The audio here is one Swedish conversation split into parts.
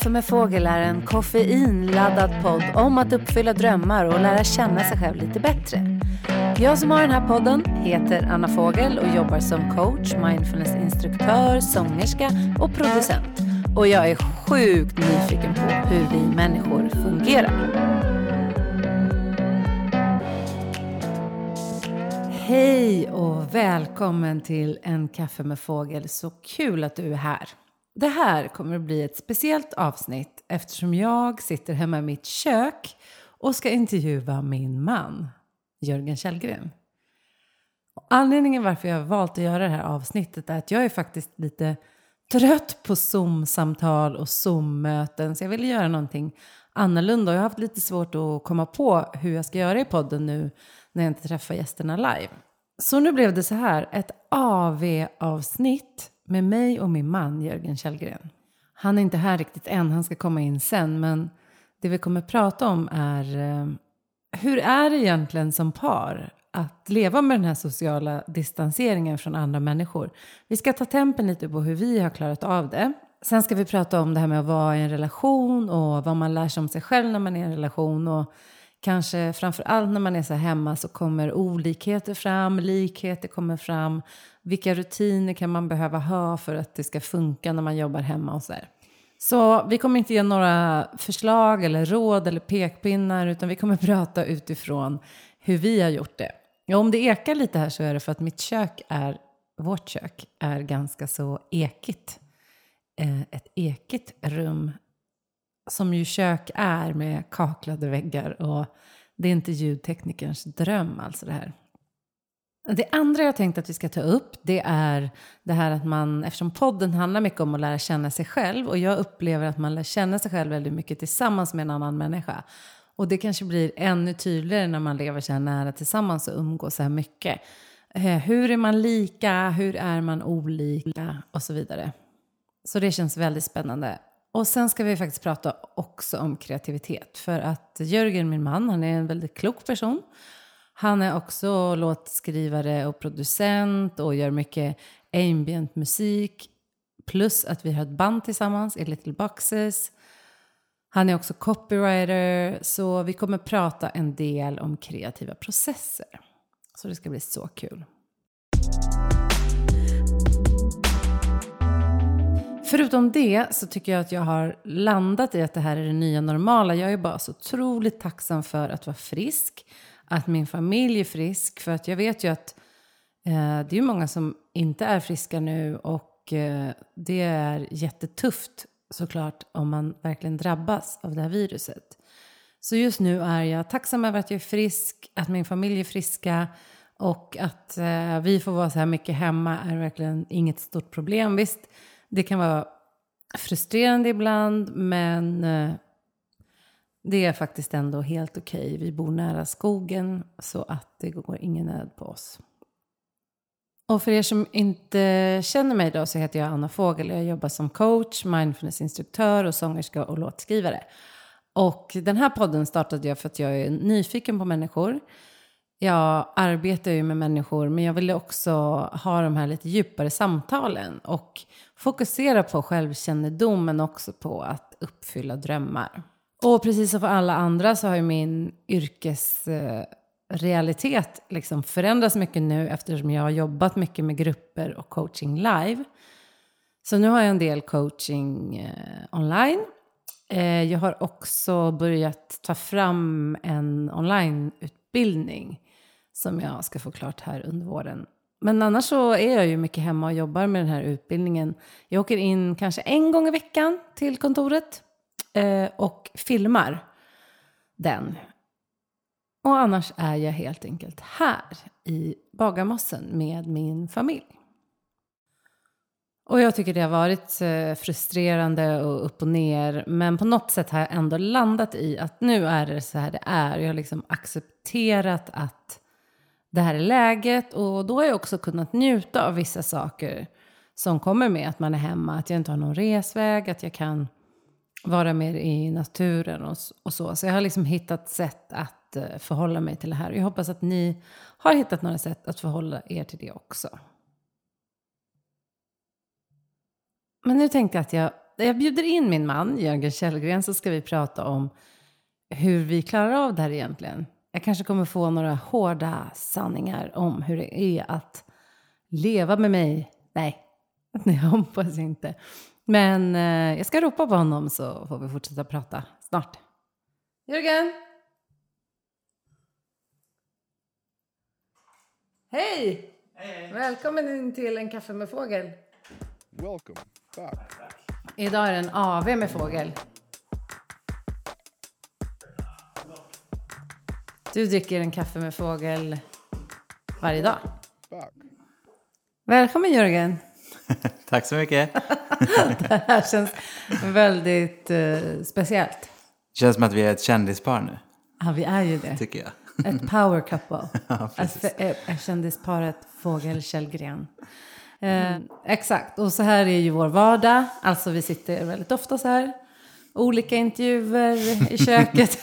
Kaffe med fågel är en koffeinladdad podd om att uppfylla drömmar och lära känna sig själv lite bättre. Jag som har den här podden heter Anna Fågel och jobbar som coach, mindfulnessinstruktör, sångerska och producent. Och jag är sjukt nyfiken på hur vi människor fungerar. Hej och välkommen till En kaffe med fågel. Så kul att du är här. Det här kommer att bli ett speciellt avsnitt eftersom jag sitter hemma i mitt kök och ska intervjua min man, Jörgen Källgren. Anledningen varför jag har valt att göra det här avsnittet är att jag är faktiskt lite trött på Zoom-samtal och Zoom-möten så jag ville göra någonting annorlunda och jag har haft lite svårt att komma på hur jag ska göra i podden nu när jag inte träffar gästerna live. Så nu blev det så här, ett AV-avsnitt med mig och min man Jörgen Källgren. Han är inte här riktigt än, han ska komma in sen, men det vi kommer prata om är eh, hur är det egentligen som par att leva med den här sociala distanseringen från andra människor? Vi ska ta tempen lite på hur vi har klarat av det. Sen ska vi prata om det här med att vara i en relation och vad man lär sig om sig själv när man är i en relation och kanske framför allt när man är så hemma så kommer olikheter fram, likheter kommer fram. Vilka rutiner kan man behöva ha för att det ska funka när man jobbar hemma och så här. Så vi kommer inte ge några förslag eller råd eller pekpinnar utan vi kommer prata utifrån hur vi har gjort det. Ja, om det ekar lite här så är det för att mitt kök är, vårt kök är ganska så ekigt. Eh, ett ekigt rum som ju kök är med kaklade väggar och det är inte ljudteknikerns dröm alltså det här. Det andra jag tänkte att vi ska ta upp det är det här att man, eftersom podden handlar mycket om att lära känna sig själv och jag upplever att man lär känna sig själv väldigt mycket tillsammans med en annan människa. Och det kanske blir ännu tydligare när man lever så här nära tillsammans och umgås så här mycket. Eh, hur är man lika? Hur är man olika? Och så vidare. Så det känns väldigt spännande. Och sen ska vi faktiskt prata också om kreativitet. För att Jörgen, min man, han är en väldigt klok person. Han är också låtskrivare och producent och gör mycket ambient musik. Plus att vi har ett band tillsammans i Little Boxes. Han är också copywriter, så vi kommer prata en del om kreativa processer. Så det ska bli så kul. Förutom det så tycker jag att jag har landat i att det här är det nya normala. Jag är bara så otroligt tacksam för att vara frisk, att min familj är frisk. För att jag vet ju att eh, det är många som inte är friska nu och eh, det är jättetufft såklart om man verkligen drabbas av det här viruset. Så just nu är jag tacksam över att jag är frisk, att min familj är friska och att eh, vi får vara så här mycket hemma är verkligen inget stort problem. Visst, det kan vara frustrerande ibland, men eh, det är faktiskt ändå helt okej. Okay. Vi bor nära skogen så att det går ingen nöd på oss. Och för er som inte känner mig då så heter jag Anna Fågel. Jag jobbar som coach, mindfulnessinstruktör och sångerska och låtskrivare. Och den här podden startade jag för att jag är nyfiken på människor. Jag arbetar ju med människor men jag ville också ha de här lite djupare samtalen och fokusera på självkännedom men också på att uppfylla drömmar. Och precis som för alla andra så har ju min yrkesrealitet eh, liksom förändrats mycket nu eftersom jag har jobbat mycket med grupper och coaching live. Så nu har jag en del coaching eh, online. Eh, jag har också börjat ta fram en onlineutbildning som jag ska få klart här under våren. Men annars så är jag ju mycket hemma och jobbar med den här utbildningen. Jag åker in kanske en gång i veckan till kontoret eh, och filmar den. Och annars är jag helt enkelt här i Bagarmossen med min familj. Och jag tycker det har varit eh, frustrerande och upp och ner. Men på något sätt har jag ändå landat i att nu är det så här det är. Jag har liksom accepterat att det här är läget och då har jag också kunnat njuta av vissa saker som kommer med att man är hemma. Att jag inte har någon resväg, att jag kan vara mer i naturen och, och så. Så jag har liksom hittat sätt att eh, förhålla mig till det här. Jag hoppas att ni har hittat några sätt att förhålla er till det också. Men nu tänkte jag att jag jag bjuder in min man, Jörgen Källgren, så ska vi prata om hur vi klarar av det här egentligen. Jag kanske kommer få några hårda sanningar om hur det är att leva med mig. Nej, jag hoppas inte. Men eh, jag ska ropa på honom så får vi fortsätta prata snart. Jörgen! Hej! Hej! Välkommen in till En kaffe med fågel. Welcome back. Idag är det en AV med fågel. Du dricker en kaffe med fågel varje dag. Välkommen Jörgen! Tack så mycket. Det här känns väldigt eh, speciellt. Känns som att vi är ett kändispar nu, Ja, vi är ju det. tycker jag. Ett power couple. Ja, ett kändisparet Fågel Källgren. Eh, exakt, och så här är ju vår vardag. Alltså vi sitter väldigt ofta så här. Olika intervjuer i köket.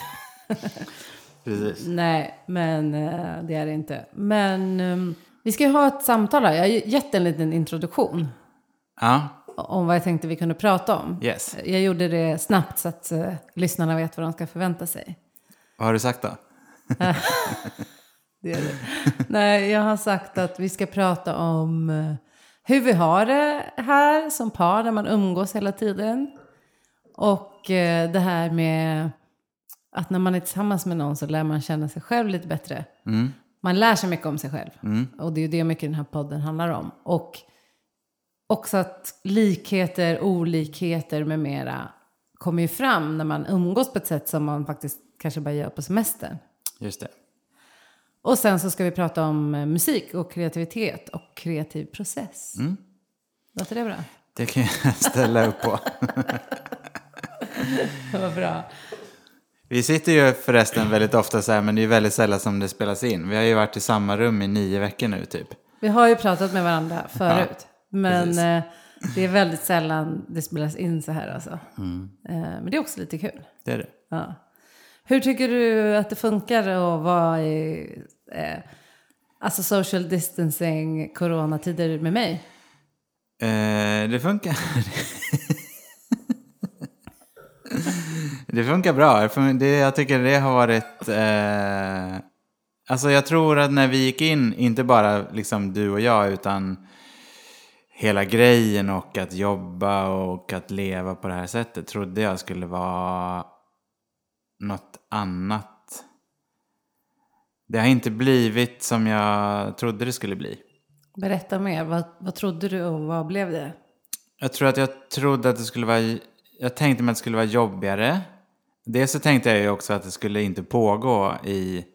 Precis. Nej, men eh, det är det inte. Men ehm, vi ska ju ha ett samtal här. Jag har gett en liten introduktion Ja, om vad jag tänkte vi kunde prata om. yes. Jag gjorde det snabbt så att eh, lyssnarna vet vad de ska förvänta sig. Vad har du sagt då? Det är det. Nej, jag har sagt att vi ska prata om eh, hur vi har det här som par när man umgås hela tiden. Och det här med att när man är tillsammans med någon så lär man känna sig själv lite bättre. Mm. Man lär sig mycket om sig själv. Mm. Och det är ju det mycket den här podden handlar om. Och också att likheter, olikheter med mera kommer ju fram när man umgås på ett sätt som man faktiskt kanske bara gör på semestern. Just det. Och sen så ska vi prata om eh, musik och kreativitet och kreativ process. Mm. Låter det bra? Det kan jag ställa upp på. Vad bra. Vi sitter ju förresten väldigt ofta så här, men det är väldigt sällan som det spelas in. Vi har ju varit i samma rum i nio veckor nu typ. Vi har ju pratat med varandra förut. men precis. eh, det är väldigt sällan det spelas in så här alltså. Mm. Eh, men det är också lite kul. Det är det. Ja. Hur tycker du att det funkar att vara i eh, alltså social distancing coronatider med mig? Eh, det funkar. det funkar bra. Det jag tycker det har varit... Eh, alltså jag tror att när vi gick in, inte bara liksom du och jag, utan hela grejen och att jobba och att leva på det här sättet trodde jag skulle vara något annat. Det har inte blivit som jag trodde det skulle bli. Berätta mer. Vad, vad trodde du och vad blev det? Jag tror att jag trodde att det skulle vara... Jag tänkte mig att det skulle vara jobbigare. Dels så tänkte jag ju också att det skulle inte pågå i...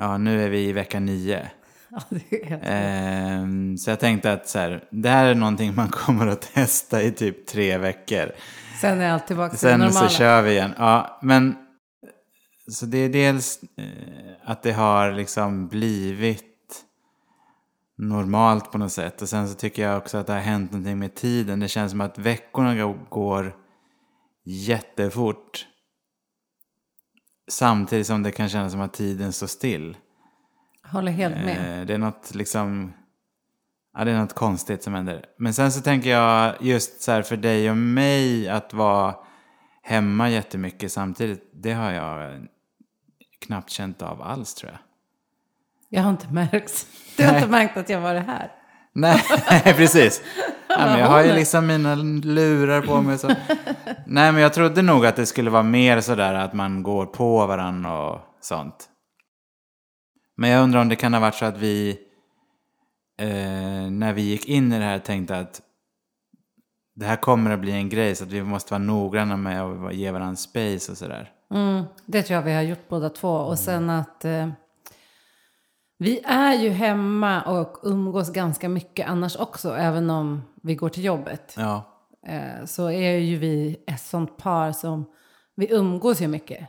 Ja, nu är vi i vecka nio. Ja, det är Ehm, så jag tänkte att så här, det här är någonting man kommer att testa i typ tre veckor. Sen är allt tillbaka till det Sen normala. så kör vi igen. Ja, men... Så det är dels eh, att det har liksom blivit normalt på något sätt. Och sen så tycker jag också att det har hänt någonting med tiden. Det känns som att veckorna gå- går jättefort. Samtidigt som det kan kännas som att tiden står still. Håller helt med. Eh, Det är något liksom... Ja, det är något konstigt som händer. Men sen så tänker jag just så här för dig och mig att vara hemma jättemycket samtidigt. Det har jag knappt känt av alls tror jag. Jag har inte märkt. Du har inte märkt att jag var här. Nej, precis. Ja, men jag har ju liksom mina lurar på mig. Så. Nej, men jag trodde nog att det skulle vara mer sådär att man går på varandra och sånt. Men jag undrar om det kan ha varit så att vi, eh, när vi gick in i det här, tänkte att det här kommer att bli en grej, så att vi måste vara noggranna med att ge varandra space och sådär. Mm, det tror jag vi har gjort båda två. Och sen att eh, vi är ju hemma och umgås ganska mycket annars också. Även om vi går till jobbet. Ja, Eh, så är ju vi ett sånt par som vi umgås ju mycket.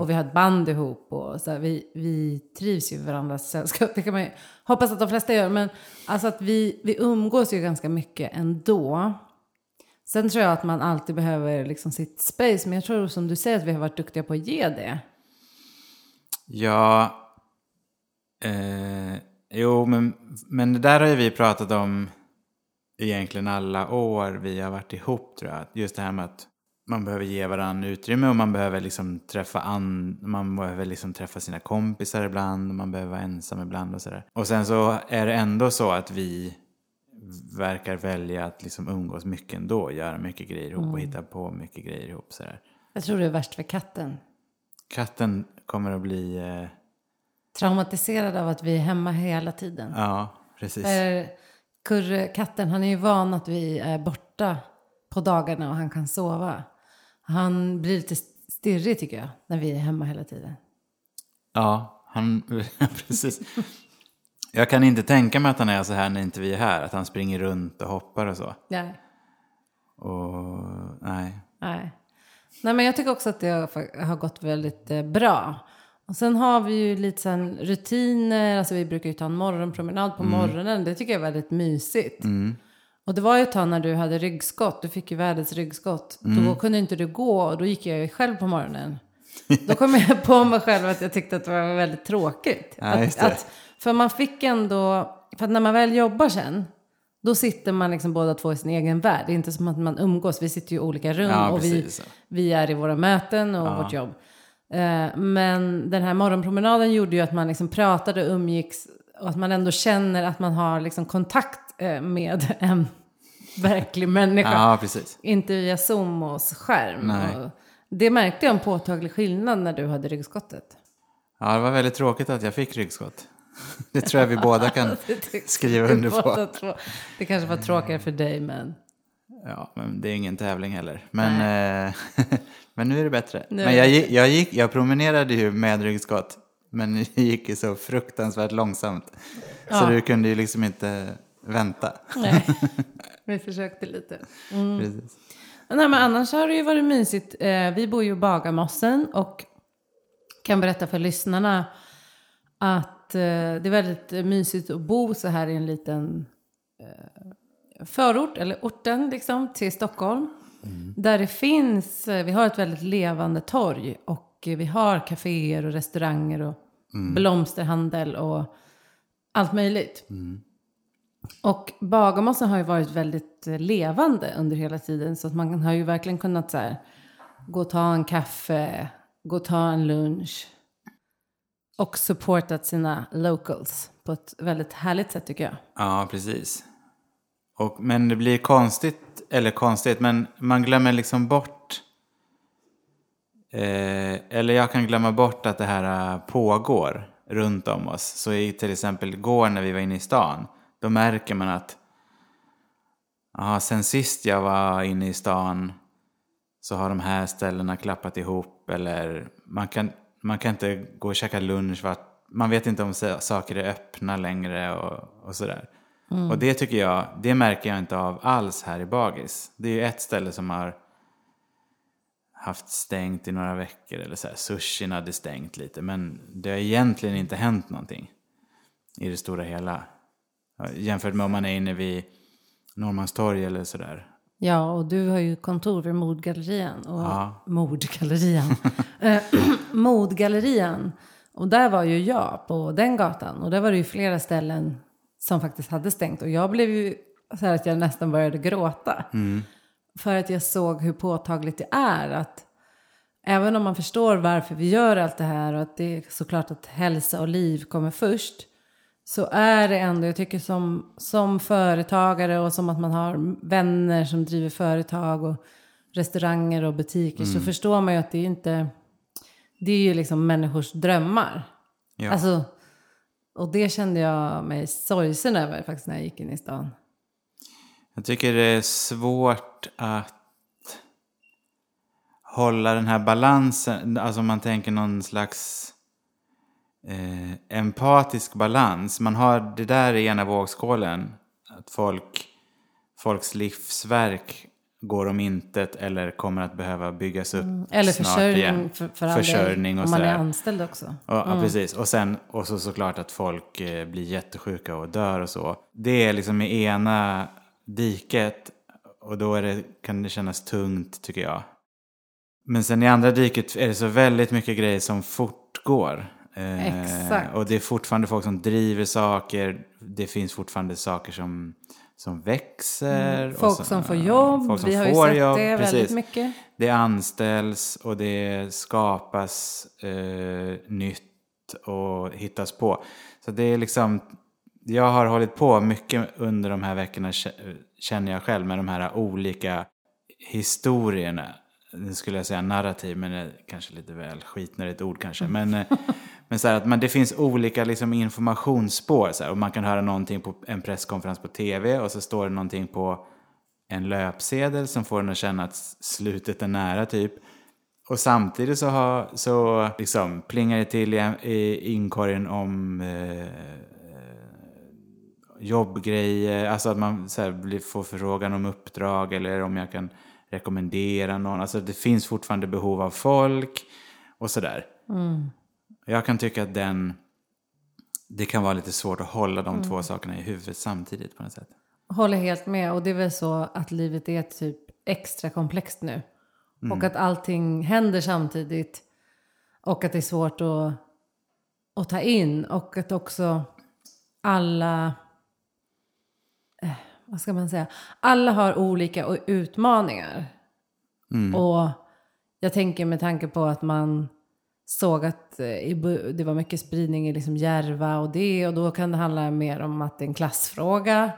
Och vi har ett band ihop och så här, vi, vi trivs ju i varandras sällskap. Det kan man ju hoppas att de flesta gör. Men alltså att vi, vi umgås ju ganska mycket ändå. Sen tror jag att man alltid behöver liksom sitt space. Men jag tror som du säger att vi har varit duktiga på att ge det. Ja, eh, jo, men, men det där har ju vi pratat om egentligen alla år vi har varit ihop tror jag. Just det här med att man behöver ge varandra utrymme och man behöver liksom träffa, an, man behöver liksom träffa sina kompisar ibland och man behöver vara ensam ibland och sådär. Och sen så är det ändå så att vi verkar välja att liksom umgås mycket ändå, göra mycket grejer ihop och hitta på mycket grejer ihop. Sådär. Jag tror det är värst för katten. Katten kommer att bli, eh, Traumatiserad av att vi är hemma hela tiden. ja precis. För Kurre, katten, han är ju van att vi är borta på dagarna och han kan sova. Han blir lite stirrig tycker jag, när vi är hemma hela tiden. Ja, han, precis. Jag kan inte tänka mig att han är så här när inte vi är här. Att han springer runt och hoppar och så. Nej. Och nej. Nej. Nej, men jag tycker också att det har, gått väldigt eh, bra. Och sen har vi ju lite sen rutiner, alltså vi brukar ju ta en morgonpromenad på morgonen. Det tycker jag är väldigt mysigt. Och det var ju ett tag när du hade ryggskott, du fick ju världens ryggskott. Då kunde inte du gå och då gick jag ju själv på morgonen. Då kom jag på mig själv att jag tyckte att det var väldigt tråkigt. Ja, att, att, för man fick ändå, för att när man väl jobbar sen, då sitter man liksom båda två i sin egen värld. Det är inte som att man umgås, vi sitter ju i olika rum Ja, och vi, vi är i våra möten och vårt jobb. Eh, men den här morgonpromenaden gjorde ju att man liksom pratade umgicks och att man ändå känner att man har liksom kontakt eh, med en verklig människa. Ja, precis. Inte via Zoom och skärm. Och det märkte jag en påtaglig skillnad när du hade ryggskottet. Ja, det var väldigt tråkigt att jag fick ryggskott. Det tror jag vi båda kan skriva under på. Det kanske var tråkigare för dig, men... Ja, men det är ingen tävling heller. Men, eh, men nu är det bättre. Nu men jag, gick, jag, gick, jag promenerade ju med ryggskott. Men det gick ju så fruktansvärt långsamt. Så Ja. du kunde ju liksom inte vänta. Nej, vi försökte lite. Precis. Nej, men annars har det ju varit mysigt. Eh, vi bor ju i Bagarmossen och kan berätta för lyssnarna att eh, det är väldigt mysigt att bo så här i en liten eh, förort, eller orten liksom, till Stockholm. Där det finns, eh, vi har ett väldigt levande torg och vi har kaféer och restauranger och blomsterhandel och allt möjligt. Och Bagarmossen har ju varit väldigt eh, levande under hela tiden. Så att man har ju verkligen kunnat så här, gå och ta en kaffe, gå och ta en lunch. Och supportat sina locals på ett väldigt härligt sätt tycker jag. Ja, precis. Och, men det blir konstigt, eller konstigt, men man glömmer liksom bort eh, eller jag kan glömma bort att det här eh, pågår runt om oss. Så i till exempel igår när vi var inne i stan, då märker man att aha, sen sist jag var inne i stan så har de här ställena klappat ihop eller man kan, man kan inte gå och käka lunch för att man vet inte om saker är öppna längre och, och sådär. Och det tycker jag, det märker jag inte av alls här i Bagis. Det är ju ett ställe som har haft stängt i några veckor eller så här. Sushin hade stängt lite men det har egentligen inte hänt någonting i det stora hela. Jämfört med om man är inne vid Norrmalmstorg eller sådär. Ja, och du har ju kontor vid Modgallerian. Och Ja. Mordgallerian. Eh, Modgallerian. Och där var ju jag på den gatan. Och där var det ju flera ställen som faktiskt hade stängt. Och jag blev ju så här att jag nästan började gråta. För att jag såg hur påtagligt det är att även om man förstår varför vi gör allt det här och att det är såklart att hälsa och liv kommer först. Så är det ändå, jag tycker som, som företagare och som att man har vänner som driver företag och restauranger och butiker så förstår man ju att det är inte, det är ju liksom människors drömmar. Ja. Alltså, och det kände jag mig sorgsen över faktiskt när jag gick in i stan. Jag tycker det är svårt att hålla den här balansen, alltså om man tänker någon slags eh, empatisk balans. Man har det där i ena vågskålen, att folk, folks livsverk går om intet eller kommer att behöva byggas upp Mm. Eller snart försörjning igen. för, för Försörjning och om man är anställd också. Och, Ja, precis. Och sen och så såklart att folk eh, blir jättesjuka och dör och så. Det är liksom i ena diket och då är det, kan det kännas tungt tycker jag. Men sen i andra diket är det så väldigt mycket grejer som fortgår. Eh, Exakt. Och det är fortfarande folk som driver saker. Det finns fortfarande saker som, som växer. Mm. Folk så- som får jobb, folk som vi har ju sett jobb, det väldigt precis. mycket. Det anställs och det skapas eh, nytt och hittas på. Så det är liksom, jag har hållit på mycket under de här veckorna kä- känner jag själv med de här olika historierna. Nu skulle jag säga narrativ, men det är kanske lite väl skitnödigt ord kanske. Men, eh, men så här att man, det finns olika liksom, informationsspår. Så här, och man kan höra någonting på en presskonferens på tv och så står det någonting på en löpsedel som får en att känna att slutet är nära typ. Och samtidigt så, har, så liksom plingar det till i, i inkorgen om eh, jobbgrejer, alltså att man så här, blir, får förfrågan om uppdrag eller om jag kan rekommendera någon. Alltså det finns fortfarande behov av folk och sådär. Mm. Jag kan tycka att den, det kan vara lite svårt att hålla de två sakerna i huvudet samtidigt på något sätt. Håller helt med. Och det är väl så att livet är typ extra komplext nu. Och att allting händer samtidigt. Och att det är svårt att, att ta in. Och att också alla... Eh, vad ska man säga? Alla har olika utmaningar. Och jag tänker med tanke på att man såg att eh, det var mycket spridning i liksom Järva och det. Och då kan det handla mer om att det är en klassfråga.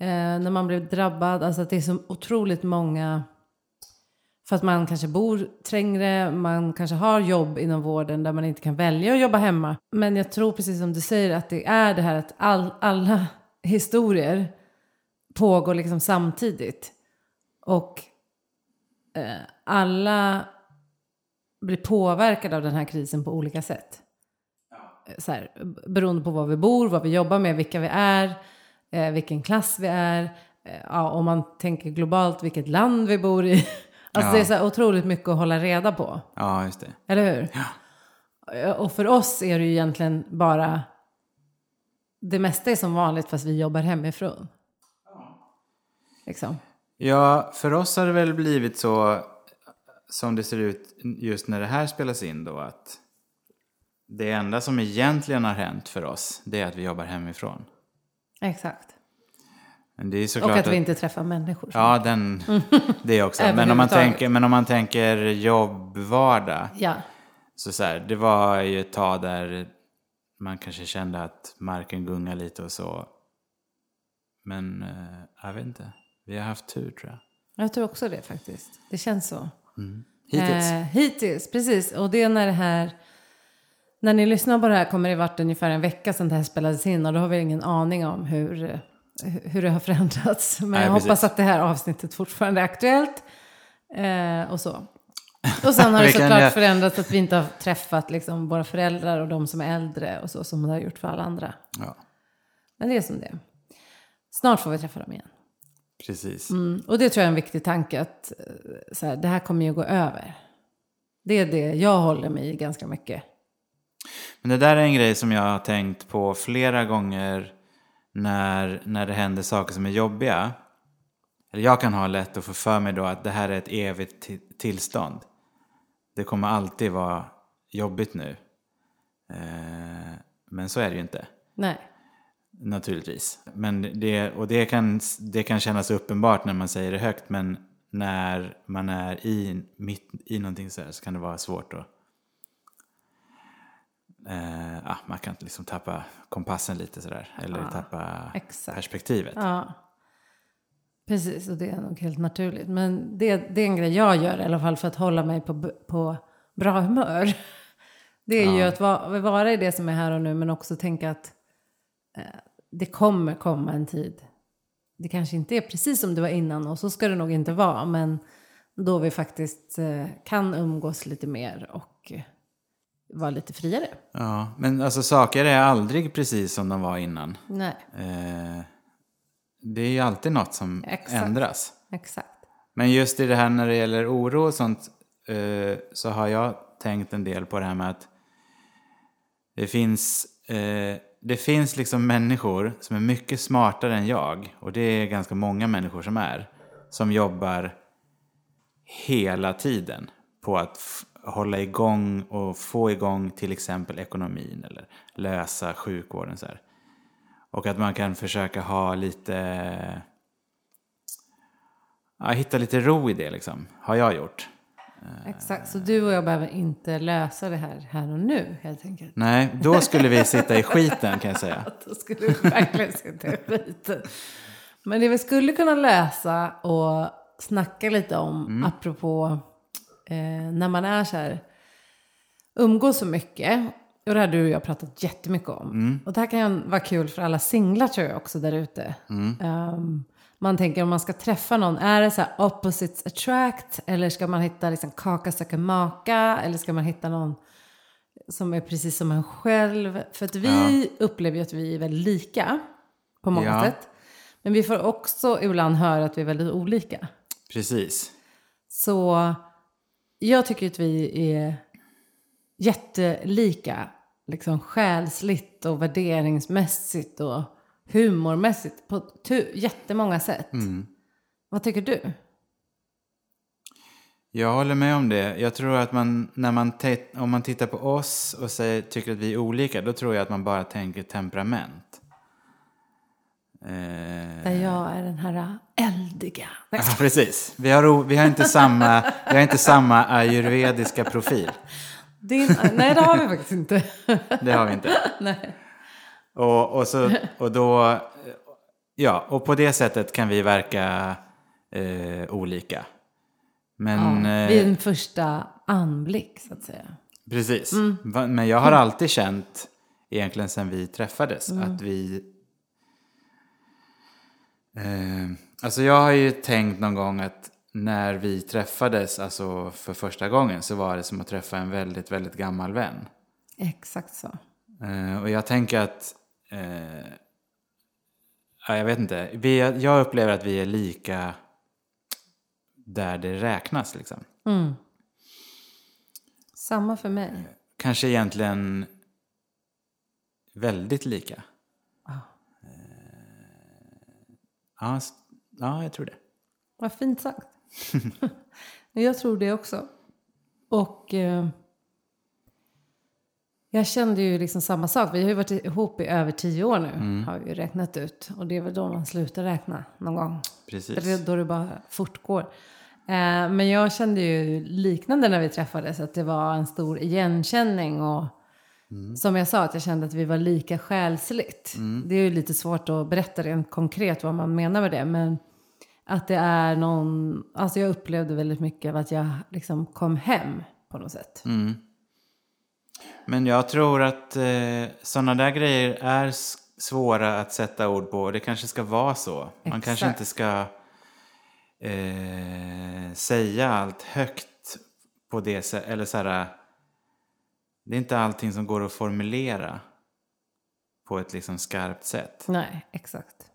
Eh, när man blev drabbad. Alltså att det är så otroligt många. För att man kanske bor trängre, man kanske har jobb inom vården där man inte kan välja att jobba hemma. Men jag tror precis som du säger att det är det här att all, alla historier pågår liksom samtidigt. Och eh, alla blir påverkade av den här krisen på olika sätt. Eh, Så här, beroende på var vi bor, vad vi jobbar med, vilka vi är, eh, vilken klass vi är. Eh, ja, om man tänker globalt, vilket land vi bor i. Alltså Ja. det är så här otroligt mycket att hålla reda på. Ja, just det. Eller hur? Ja. Och för oss är det ju egentligen bara... Det mesta är som vanligt fast vi jobbar hemifrån. Liksom. Ja, för oss har det väl blivit så som det ser ut just när det här spelas in då att det enda som egentligen har hänt för oss det är att vi jobbar hemifrån. Exakt. Och att vi inte träffar människor. Ja, den, det också. men, om man tänker, men om man tänker jobbvardag. Ja. Så, så här, det var ju ett tag där man kanske kände att marken gungar lite och så. Men eh, jag vet inte. Vi har haft tur tror jag. Jag tror också det faktiskt. Det känns så. Hittills. Eh, hittills, precis. Och det är när det här... När ni lyssnar på det här kommer det varit ungefär en vecka sedan det här spelades in. Och då har vi ingen aning om hur, eh, hur det har förändrats. Men Nej, jag precis. hoppas att det här avsnittet fortfarande är aktuellt. Eh, och så. Och sen har det såklart göra- förändrats att vi inte har träffat liksom, våra föräldrar och de som är äldre och så som det har gjort för alla andra. Ja, Men det är som det. Snart får vi träffa dem igen. Precis. Mm, och det tror jag är en viktig tanke att eh, så här, det här kommer ju gå över. Det är det jag håller mig i ganska mycket. Men det där är en grej som jag har tänkt på flera gånger när, när det händer saker som är jobbiga. Eller jag kan ha lätt att få för mig då att det här är ett evigt ti- tillstånd. Det kommer alltid vara jobbigt nu. Eh, men så är det ju inte. Nej. Naturligtvis. Men det, och det kan, det kan kännas uppenbart när man säger det högt. Men när man är i, mitt i någonting så här så kan det vara svårt att... Eh, ja, man kan liksom tappa kompassen lite sådär. Eller tappa exakt. perspektivet. Ja. Precis, och det är nog helt naturligt. Men det, det är en grej jag gör i alla fall för att hålla mig på, på bra humör. Det är ju att vara, vara i det som är här och nu men också tänka att eh, det kommer komma en tid. Det kanske inte är precis som det var innan och så ska det nog inte vara. Men då vi faktiskt eh, kan umgås lite mer och eh, vara lite friare. Ja, men alltså saker är aldrig precis som de var innan. Nej, Eh, det är ju alltid något som Exakt. ändras. exakt. Men just i det här när det gäller oro och sånt eh, så har jag tänkt en del på det här med att det finns, eh, det finns liksom människor som är mycket smartare än jag och det är ganska många människor som är som jobbar hela tiden på att hålla igång och få igång till exempel ekonomin eller lösa sjukvården så här. Och att man kan försöka ha lite ja, hitta lite ro i det liksom, har jag gjort. Exakt, så du och jag behöver inte lösa det här här och nu helt enkelt. Nej, då skulle vi sitta i skiten kan jag säga. Då skulle vi verkligen sitta i skiten. Men det vi skulle kunna läsa och snacka lite om, apropå eh, när man är så här, umgås så mycket. Och det har du och jag pratat jättemycket om. Och det här kan vara kul för alla singlar tror jag också där ute. Ehm, man tänker om man ska träffa någon, är det så här opposites attract? Eller ska man hitta liksom kaka söker maka? Eller ska man hitta någon som är precis som en själv? För att vi upplever ju att vi är väldigt lika på många Ja. sätt. Men vi får också ibland höra att vi är väldigt olika. Precis. Så jag tycker att vi är jättelika. Liksom själsligt och värderingsmässigt och humormässigt på tu- jättemånga sätt. Vad tycker du? Jag håller med om det. Jag tror att man, när man om man tittar på oss och säger, tycker att vi är olika, då tror jag att man bara tänker temperament. Eh, Där jag är den här eldiga. Ja, precis. Vi har, vi, har inte samma, vi har inte samma ayurvediska profil. din, nej, det har vi faktiskt inte. Det har vi inte. nej. Och, och, så, och då, ja, och på det sättet kan vi verka eh, olika. Men, Ja, eh, vid en första anblick så att säga. precis. Mm. Men jag har alltid känt, egentligen sedan vi träffades, Mm. att vi... Eh, alltså jag har ju tänkt någon gång att när vi träffades, alltså för första gången, så var det som att träffa en väldigt, väldigt gammal vän. Exakt så. Eh, och jag tänker att... Eh, ja, jag vet inte. Vi, jag upplever att vi är lika där det räknas. Liksom. Samma för mig. Kanske egentligen väldigt lika. Ah. Eh, ja, ja, jag tror det. Vad fint sagt. jag tror det också. Och eh, jag kände ju liksom samma sak. Vi har ju varit ihop i över tio år nu. Har vi ju räknat ut. Och det är väl då man slutar räkna någon gång. Precis. Det är då det bara fortgår. Eh, men jag kände ju liknande när vi träffades. Att det var en stor igenkänning. Och som jag sa, att jag kände att vi var lika själsligt. Det är ju lite svårt att berätta rent konkret vad man menar med det. Men att det är någon... Alltså jag upplevde väldigt mycket av att jag liksom kom hem på något sätt. Men jag tror att eh, sådana där grejer är svåra att sätta ord på. Det kanske ska vara så. Man Exakt. kanske inte ska eh, säga allt högt på det sättet. Eller så här, det är inte allting som går att formulera på ett liksom skarpt sätt. Nej, exakt.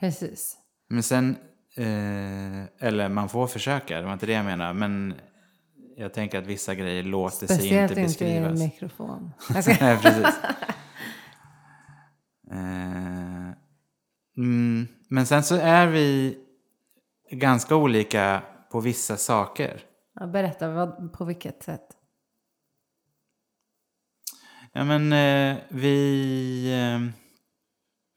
Precis. Men sen, eh, eller man får försöka, det var inte det jag menar. Men jag tänker att vissa grejer låter sig Speciellt inte inte i en beskrivas. mikrofon. Jag ska- Nej, precis. Eh, mm, men sen så är vi ganska olika på vissa saker. Ja, berätta, vad, på vilket sätt? Ja, men eh, vi, eh,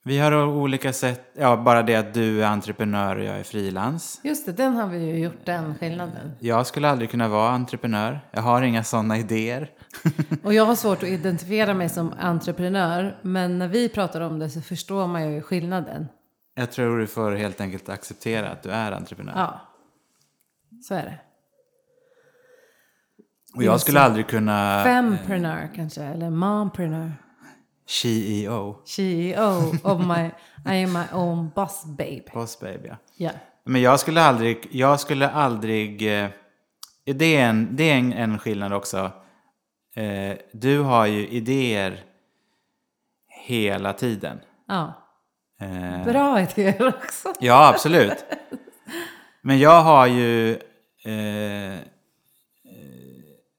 vi har olika sätt. Ja, bara det att du är entreprenör och jag är frilans. Just det, den har vi ju gjort, den skillnaden. Jag skulle aldrig kunna vara entreprenör. Jag har inga sådana idéer. Och jag har svårt att identifiera mig som entreprenör, men när vi pratar om det så förstår man ju skillnaden. Jag tror du får helt enkelt acceptera att du är entreprenör. Ja, så är det. och jag skulle aldrig kunna... Fempreneur kanske, eller mompreneur. CEO. CEO of my, I am my own boss babe. Boss baby, ja. Ja, Men jag skulle aldrig, jag skulle aldrig, eh, det är en, det är en, en skillnad också. Eh, du har ju idéer hela tiden. ja. Eh, Bra idéer också. ja, absolut. Men jag har ju, eh,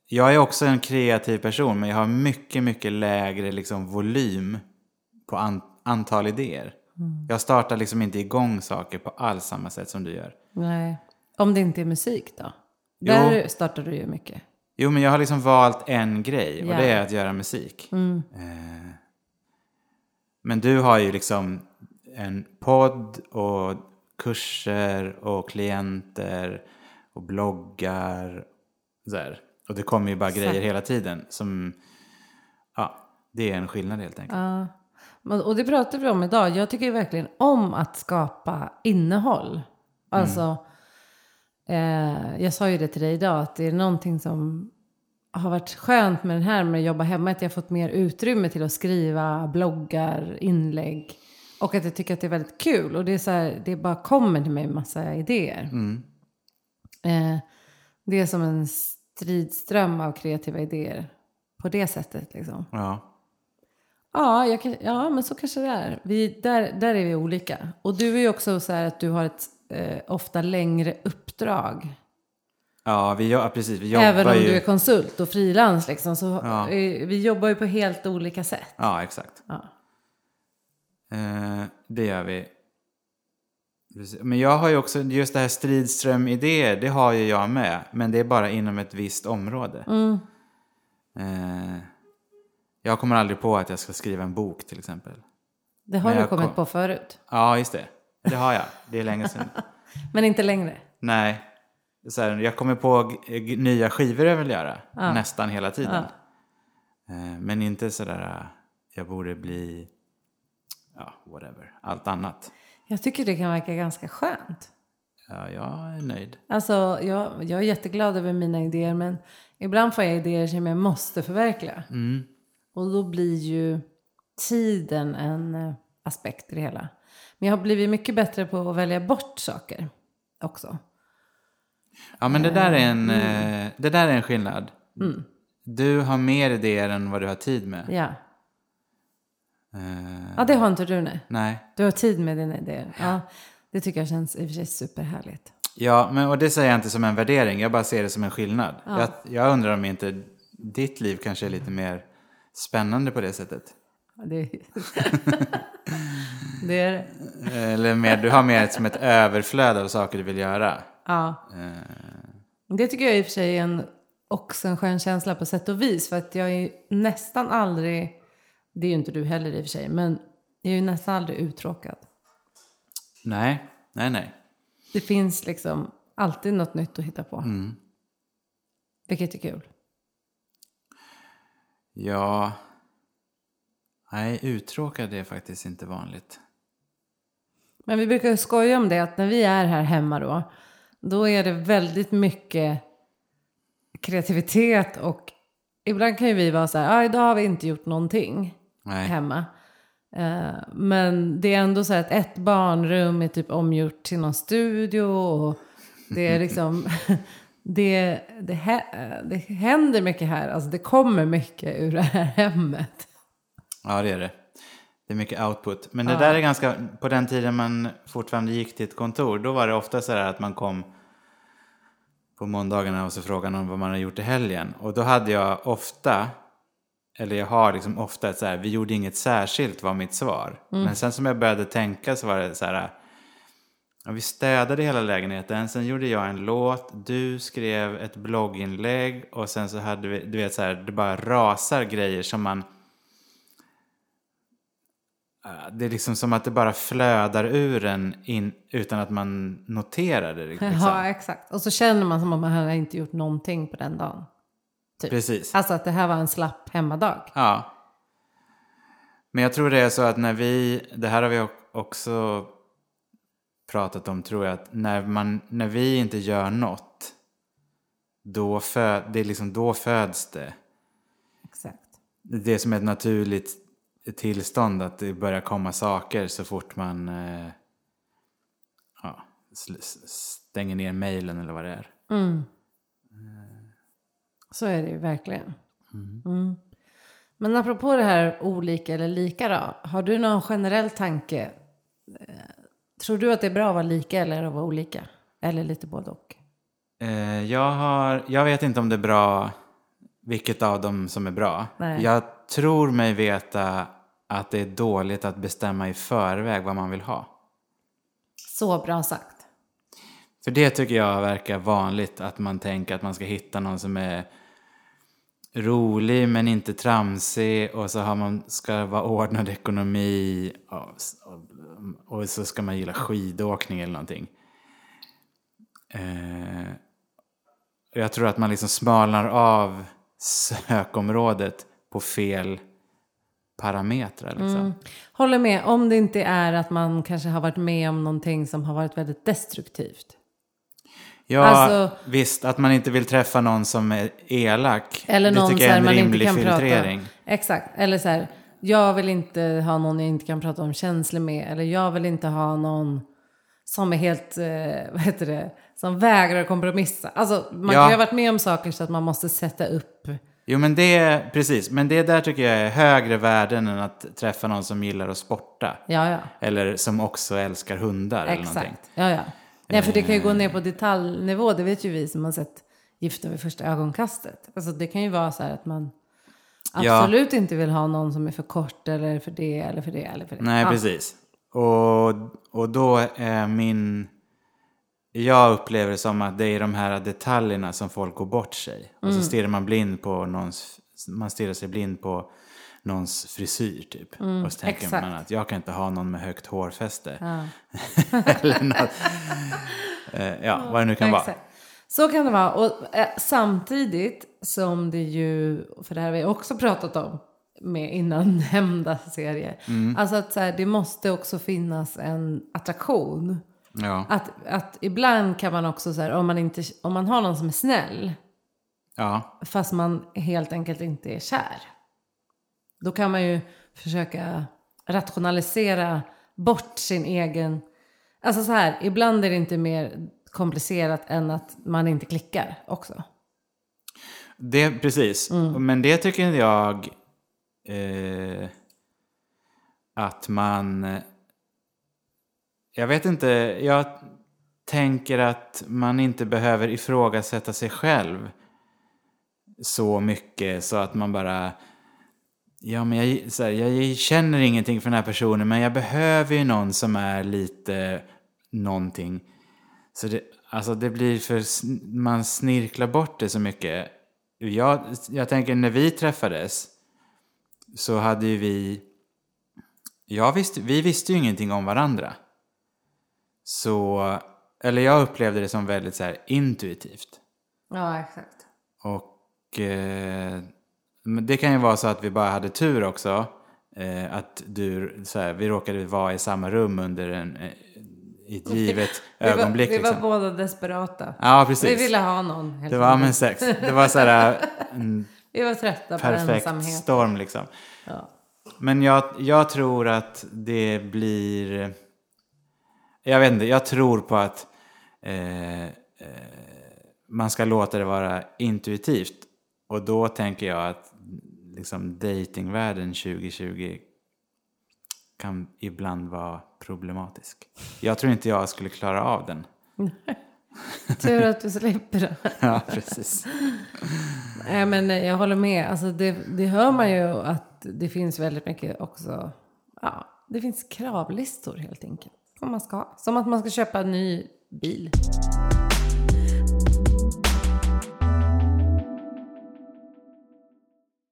jag är också en kreativ person men jag har mycket, mycket lägre liksom, volym på an, antal idéer. Jag startar liksom inte igång saker på alls samma sätt som du gör. Nej. Om det inte är musik då? Jo. Där startar du ju mycket. Jo, men jag har liksom valt en grej och det är att göra musik. Eh, men du har ju liksom en podd och kurser och klienter och bloggar. Så här. Och det kommer ju bara Exakt. grejer hela tiden som, ja, det är en skillnad helt enkelt. Ja. Och det pratar vi om idag. Jag tycker ju verkligen om att skapa innehåll. Alltså, eh, jag sa ju det till dig idag, att det är någonting som har varit skönt med den här med att jobba hemma, att jag har fått mer utrymme till att skriva bloggar, inlägg. Och att jag tycker att det är väldigt kul. Och det är så här, det bara kommer till mig massa idéer. Eh, det är som en stridström av kreativa idéer på det sättet liksom. Ja. Ja, jag ja, men så kanske det är. Vi, där, där är vi olika. Och du är ju också så här att du har ett eh, ofta längre uppdrag. Ja, vi, ja, precis. Vi jobbar Även om ju... du är konsult och frilans liksom, så Ja. vi jobbar ju på helt olika sätt. Ja, exakt. Ja. Eh, det gör vi. Men jag har ju också, just det här stridström-idéer, det har ju jag med. Men det är bara inom ett visst område. Mm. Eh, jag kommer aldrig på att jag ska skriva en bok till exempel. Det har Men du kommit kom- på förut. Ja, just det. Det har jag. Det är länge sedan. Men inte längre. Nej. Så här, jag kommer på nya skivor jag vill göra. Ja. Nästan hela tiden. Ja. Eh, men inte sådär, jag borde bli, ja, whatever. Allt annat. Jag tycker det kan verka ganska skönt. Ja, jag är nöjd. Alltså, jag, jag är jätteglad över mina idéer, men ibland får jag idéer som jag måste förverkliga. Mm. Och då blir ju tiden en eh, aspekt i det hela. Men jag har blivit mycket bättre på att välja bort saker också. Ja, men det där är en, Mm. det där är en skillnad. Du har mer idéer än vad du har tid med. Ja. Eh, ja, det har inte du nej. nej. Du har tid med dina idéer. Ja, det tycker jag känns i och för sig superhärligt. Ja, men, och det säger jag inte som en värdering. Jag bara ser det som en skillnad. Jag, jag undrar om inte ditt liv kanske är lite mer spännande på det sättet. Ja, Det, det är det. Eller mer, du har mer som ett överflöd av saker du vill göra. Ja. Det tycker jag i och för sig är en, också en skön känsla på sätt och vis. För att jag är nästan aldrig, det är ju inte du heller i och för sig, men jag är ju nästan aldrig uttråkad. Nej, nej, nej. Det finns liksom alltid något nytt att hitta på. Mm. Vilket är kul. Ja, nej, uttråkad är faktiskt inte vanligt. Men vi brukar skoja om det att när vi är här hemma då, då är det väldigt mycket kreativitet och ibland kan ju vi vara så här, ah, idag har vi inte gjort någonting Nej. hemma. Eh, men det är ändå så att ett barnrum är typ omgjort till någon studio och det är liksom, det, det, hä- det händer mycket här, alltså det kommer mycket ur det här hemmet. Ja, det är det. Det är mycket output. Men det där är ganska, på den tiden man fortfarande gick till ett kontor, då var det ofta så här att man kom på måndagarna och så frågade någon vad man har gjort i helgen. Och då hade jag ofta, eller jag har liksom ofta ett så här, vi gjorde inget särskilt var mitt svar. Men sen som jag började tänka så var det så här, ja, vi städade hela lägenheten, sen gjorde jag en låt, du skrev ett blogginlägg och sen så hade vi, du vet så här, det bara rasar grejer som man Eh, det är liksom som att det bara flödar ur en in, utan att man noterar det. Liksom. Ja, exakt. Och så känner man som om man har inte gjort någonting på den dagen. Typ. Precis. Alltså att det här var en slapp hemmadag. Ja. Men jag tror det är så att när vi, det här har vi också pratat om tror jag, att när, man, när vi inte gör något, då, fö, det är liksom, då föds det. Exakt. Det är som ett naturligt tillstånd att det börjar komma saker så fort man eh, ja, stänger ner mejlen eller vad det är. Så är det ju verkligen. Mm. Men apropå det här olika eller lika då. Har du någon generell tanke? Eh, Tror du att det är bra att vara lika eller att vara olika? Eller lite både och? Eh, jag, har, jag vet inte om det är bra, vilket av dem som är bra. Nej. Jag tror mig veta att det är dåligt att bestämma i förväg vad man vill ha. Så bra sagt. För det tycker jag verkar vanligt, att man tänker att man ska hitta någon som är rolig men inte tramsig och så har man, ska vara ordnad ekonomi och, och, och så ska man gilla skidåkning eller någonting. Eh, jag tror att man liksom smalnar av sökområdet på fel parametrar. Liksom. Mm. Håller med, om det inte är att man kanske har varit med om någonting som har varit väldigt destruktivt. Ja, Alltså- visst. Att man inte vill träffa någon som är elak. Eller det någon tycker så jag är en man inte rimlig kan filtrering. prata Exakt, eller så här, jag vill inte ha någon jag inte kan prata om känslor med. Eller jag vill inte ha någon som är helt, eh, vad heter det, som vägrar kompromissa. Alltså man Ja. kan ju ha varit med om saker så att man måste sätta upp. Jo, men det, precis. Men det där tycker jag är högre värden än att träffa någon som gillar att sporta. Ja, ja. Eller som också älskar hundar eller någonting. Exakt. Ja, ja. Nej, för det kan ju gå ner på detaljnivå. Det vet ju vi som har sett Gifta vid första ögonkastet. Alltså det kan ju vara så här att man Ja. absolut inte vill ha någon som är för kort eller för det eller för det eller för det. Nej, Ja. precis. Och, och då är min... Jag upplever det som att det är de här detaljerna som folk går bort sig. Och Mm. så stirrar man blind på någons... Man stirrar sig blind på någons frisyr typ. och så tänker Mm, exakt. man att jag kan inte ha någon med högt hårfäste. Ja. Eller något. Eh, ja, vad det nu kan vara. Exakt. Så kan det vara. Och eh, samtidigt som det ju, för det här har vi också pratat om med innan nämnda serie. Mm. Alltså att så här, det måste också finnas en attraktion. Ja. Att, att ibland kan man också så här, om man, inte, om man har någon som är snäll, ja. fast man helt enkelt inte är kär. Då kan man ju försöka rationalisera bort sin egen... Alltså så här, ibland är det inte mer komplicerat än att man inte klickar också. Det, precis. Mm. Men det tycker jag eh, att man... eh, Jag vet inte, jag tänker att man inte behöver ifrågasätta sig själv så mycket så att man bara... Ja, men jag, så här, jag känner ingenting för den här personen men jag behöver ju någon som är lite någonting. Så det, alltså det blir för... Man snirklar bort det så mycket. Jag, jag tänker när vi träffades så hade ju vi... Jag visste, vi visste ju ingenting om varandra. Så... Eller jag upplevde det som väldigt så här intuitivt. Ja, exakt. Och eh, men det kan ju vara så att vi bara hade tur också. Eh, att du, så här, vi råkade vara i samma rum under en, eh, i ett givet Vi var, ögonblick. vi var liksom. båda desperata. Ja, precis. Vi ville ha någon. Helt Det var enkelt. men sex. Det var så här en vi var trötta på perfekt ensamhet. storm liksom. Ja. Men jag, jag tror att det blir... Jag vet inte, jag tror på att eh, eh, man ska låta det vara intuitivt. Och då tänker jag att liksom, datingvärlden 2020 kan ibland vara problematisk. Jag tror inte jag skulle klara av den. Tur att du slipper det. Ja, precis. Nej, men jag håller med. Alltså det, det hör man ju att det finns väldigt mycket också. Ja, det finns kravlistor helt enkelt. Som man ska ha. Som att man ska köpa en ny bil.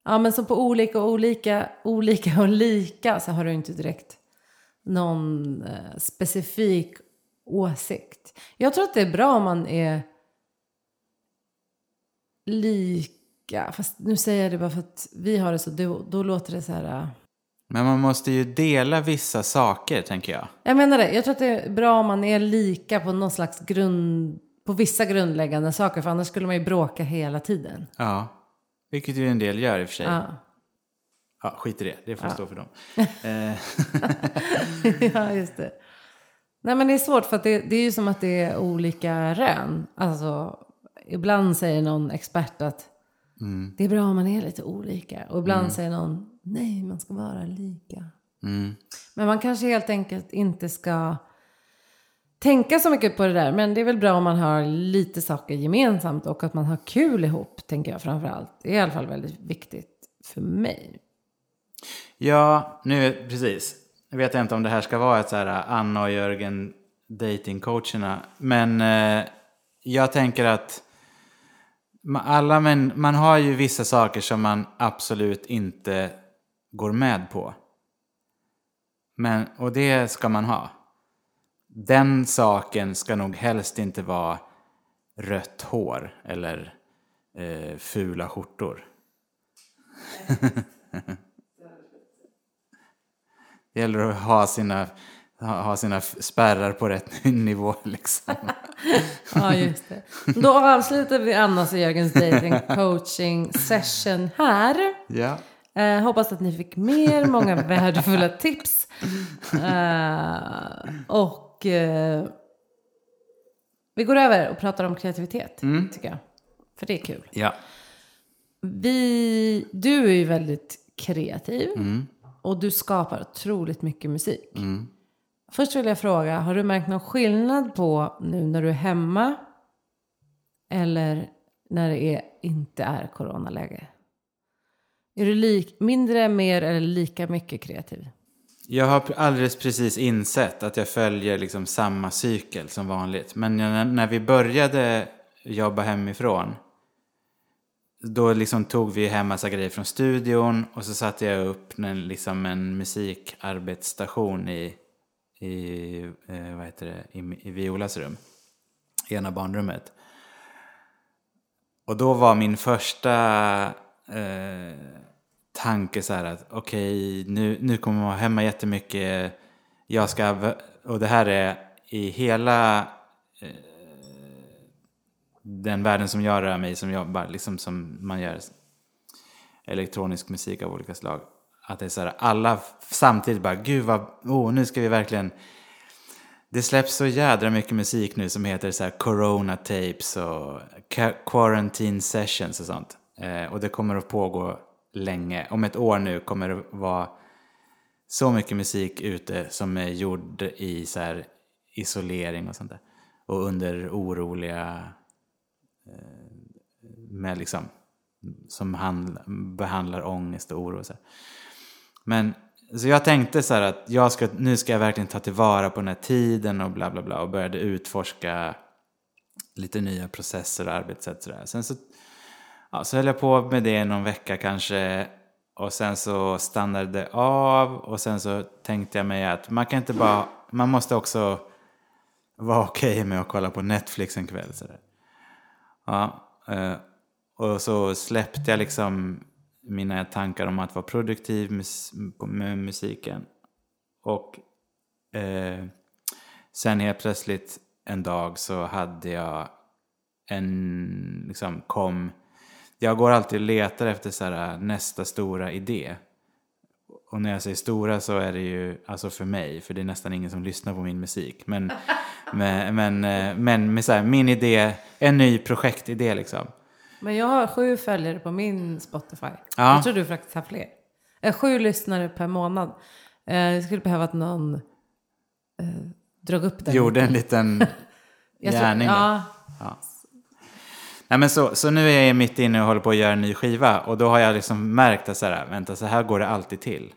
Ja, men så på olika och olika, olika och lika så har du inte direkt någon eh, specifik åsikt. Jag tror att det är bra om man är lika. Fast nu säger jag det bara för att vi har det så. Då, då låter det så här. äh. Men man måste ju dela vissa saker, tänker jag. Jag menar det. Jag tror att det är bra om man är lika på någon slags grund. På vissa grundläggande saker. För annars skulle man ju bråka hela tiden. Ja, vilket ju en del gör i och för sig. Ja, Ja, skit i det. Det får stå för dem. Eh, ja just det. Nej men det är svårt för det, det är ju som att det är olika rön. Alltså ibland säger någon expert att det är bra om man är lite olika. Och ibland säger någon nej man ska vara lika. mm. Men man kanske helt enkelt inte ska tänka så mycket på det där. Men det är väl bra om man har lite saker gemensamt och att man har kul ihop, tänker jag framför allt. Det är i alla fall väldigt viktigt för mig. Ja, nu precis. Jag vet inte om det här ska vara ett så här eh, Anna och Jörgen datingcoacherna. Men eh, jag tänker att alla men, man har ju vissa saker som man absolut inte går med på. Men, och det ska man ha. Den saken ska nog helst inte vara rött hår eller eh, fula skjortor. det gäller att ha sina, ha, sina spärrar på rätt nivå liksom. Ja, just det. Då avslutar vi Annas och Jörgens dating coaching session här. ja. Eh, hoppas att ni fick mer, många värdefulla tips. Eh, och eh, vi går över och pratar om kreativitet, tycker jag. För det är kul. ja. Vi, du är ju väldigt kreativ och du skapar otroligt mycket musik. Först vill jag fråga, har du märkt någon skillnad på nu när du är hemma eller när det är, inte är coronaläge? Är du lik, mindre, mer eller lika mycket kreativ? Jag har alldeles precis insett att jag följer liksom samma cykel som vanligt. Men när, vi började jobba hemifrån då liksom tog vi hem massa grejer från studion och så satte jag upp en, liksom en musikarbetsstation i, i, eh, vad heter det, i, i Violas rum. I ena barnrummet. Och då var min första eh, tanke så här att okej, nu, nu kommer man vara hemma jättemycket. Jag ska, och det här är i hela eh, den världen som jag rör mig i, som jobbar, liksom som man gör elektronisk musik av olika slag. Att det är så här, alla samtidigt bara, gud vad, oh, nu ska vi verkligen det släpps så jädra mycket musik nu som heter så här Corona Tapes och Quarantine Sessions och sånt. Eh, och det kommer att pågå länge. Om ett år nu kommer det vara så mycket musik ute som är gjord i så här isolering och sånt där. Och under oroliga, eh, med liksom, som handl- behandlar ångest och oro och så här. Men så jag tänkte så här att jag ska, nu ska jag verkligen ta tillvara på den här tiden och bla bla bla och började utforska lite nya processer och arbetssätt. Så där. Sen så, ja, så höll jag på med det någon vecka kanske och sen så stannade det av och sen så tänkte jag mig att man kan inte bara, man måste också vara okej med att kolla på Netflix en kväll. Så där. Ja, eh, och så släppte jag liksom mina tankar om att vara produktiv med musiken. Och eh, sen helt plötsligt en dag så hade jag en, liksom kom, jag går alltid och letar efter så här, nästa stora idé. Och när jag säger stora så är det ju, alltså för mig, för det är nästan ingen som lyssnar på min musik. Men, men, men, eh, men med så här, min idé, en ny projektidé liksom. Men jag har sju följare på min Spotify. Ja. Jag tror du faktiskt har fler. Eh, sju lyssnare per månad. Eh, jag skulle behöva att någon eh, drog upp den. Gjorde en liten gärning. där. Ja, Nej, men så, så nu är jag mitt inne och håller på att göra en ny skiva och då har jag liksom märkt att så här, vänta, så här går det alltid till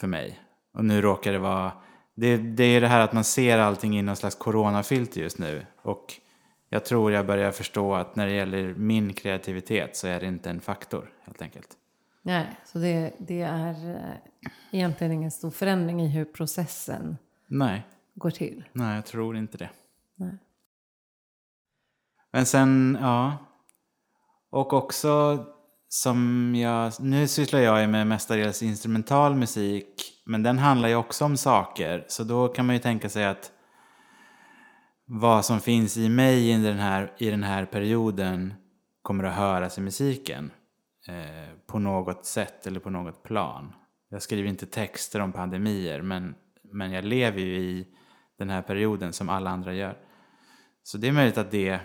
för mig. Och nu råkar det vara, det, det är det här att man ser allting i någon slags coronafilter just nu. Och jag tror jag börjar förstå att när det gäller min kreativitet så är det inte en faktor helt enkelt. nej. Så det, det är eh, egentligen ingen stor förändring i hur processen Nej, går till. nej jag tror inte det. Men sen, ja. Och också som jag, nu sysslar jag ju med mestadels instrumental musik. Men den handlar ju också om saker. Så då kan man ju tänka sig att vad som finns i mig i den här, i den här perioden kommer att höras i musiken. Eh, på något sätt eller på något plan. Jag skriver inte texter om pandemier men, men jag lever ju i den här perioden som alla andra gör. Så det är möjligt att det,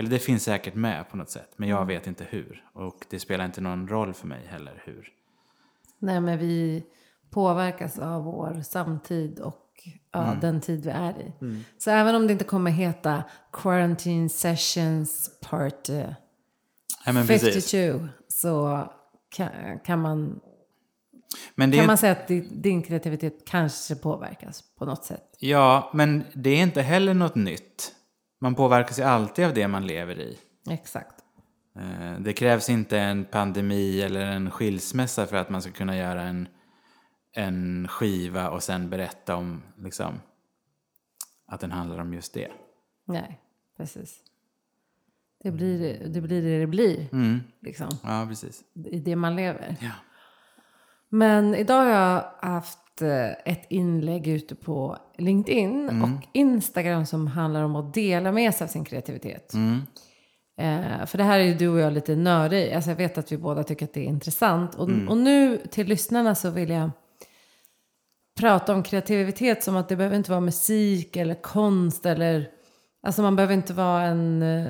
eller det finns säkert med på något sätt, men jag vet inte hur. Och det spelar inte någon roll för mig heller hur. Nej, men vi påverkas av vår samtid och ja, Mm. den tid vi är i. Så även om det inte kommer heta Quarantine Sessions Part eh, Ja, men precis. 52 så kan, kan, man, kan man säga att di- din kreativitet kanske påverkas på något sätt. Ja, men det är inte heller något nytt. Man påverkas ju alltid av det man lever i. Exakt. Eh, det krävs inte en pandemi eller en skilsmässa för att man ska kunna göra en, en skiva och sen berätta om liksom, att den handlar om just det. Nej, precis. Det blir det blir. Det, det blir Mm. liksom. Ja, precis. I det man lever. Ja. Men idag har jag haft eh, ett inlägg ute på LinkedIn Mm. och Instagram som handlar om att dela med sig av sin kreativitet. Mm. Eh, för det här är ju du och jag lite nördiga i. Alltså jag vet att vi båda tycker att det är intressant. Och, Mm. och nu till lyssnarna så vill jag prata om kreativitet som att det behöver inte vara musik eller konst eller... Alltså man behöver inte vara en eh,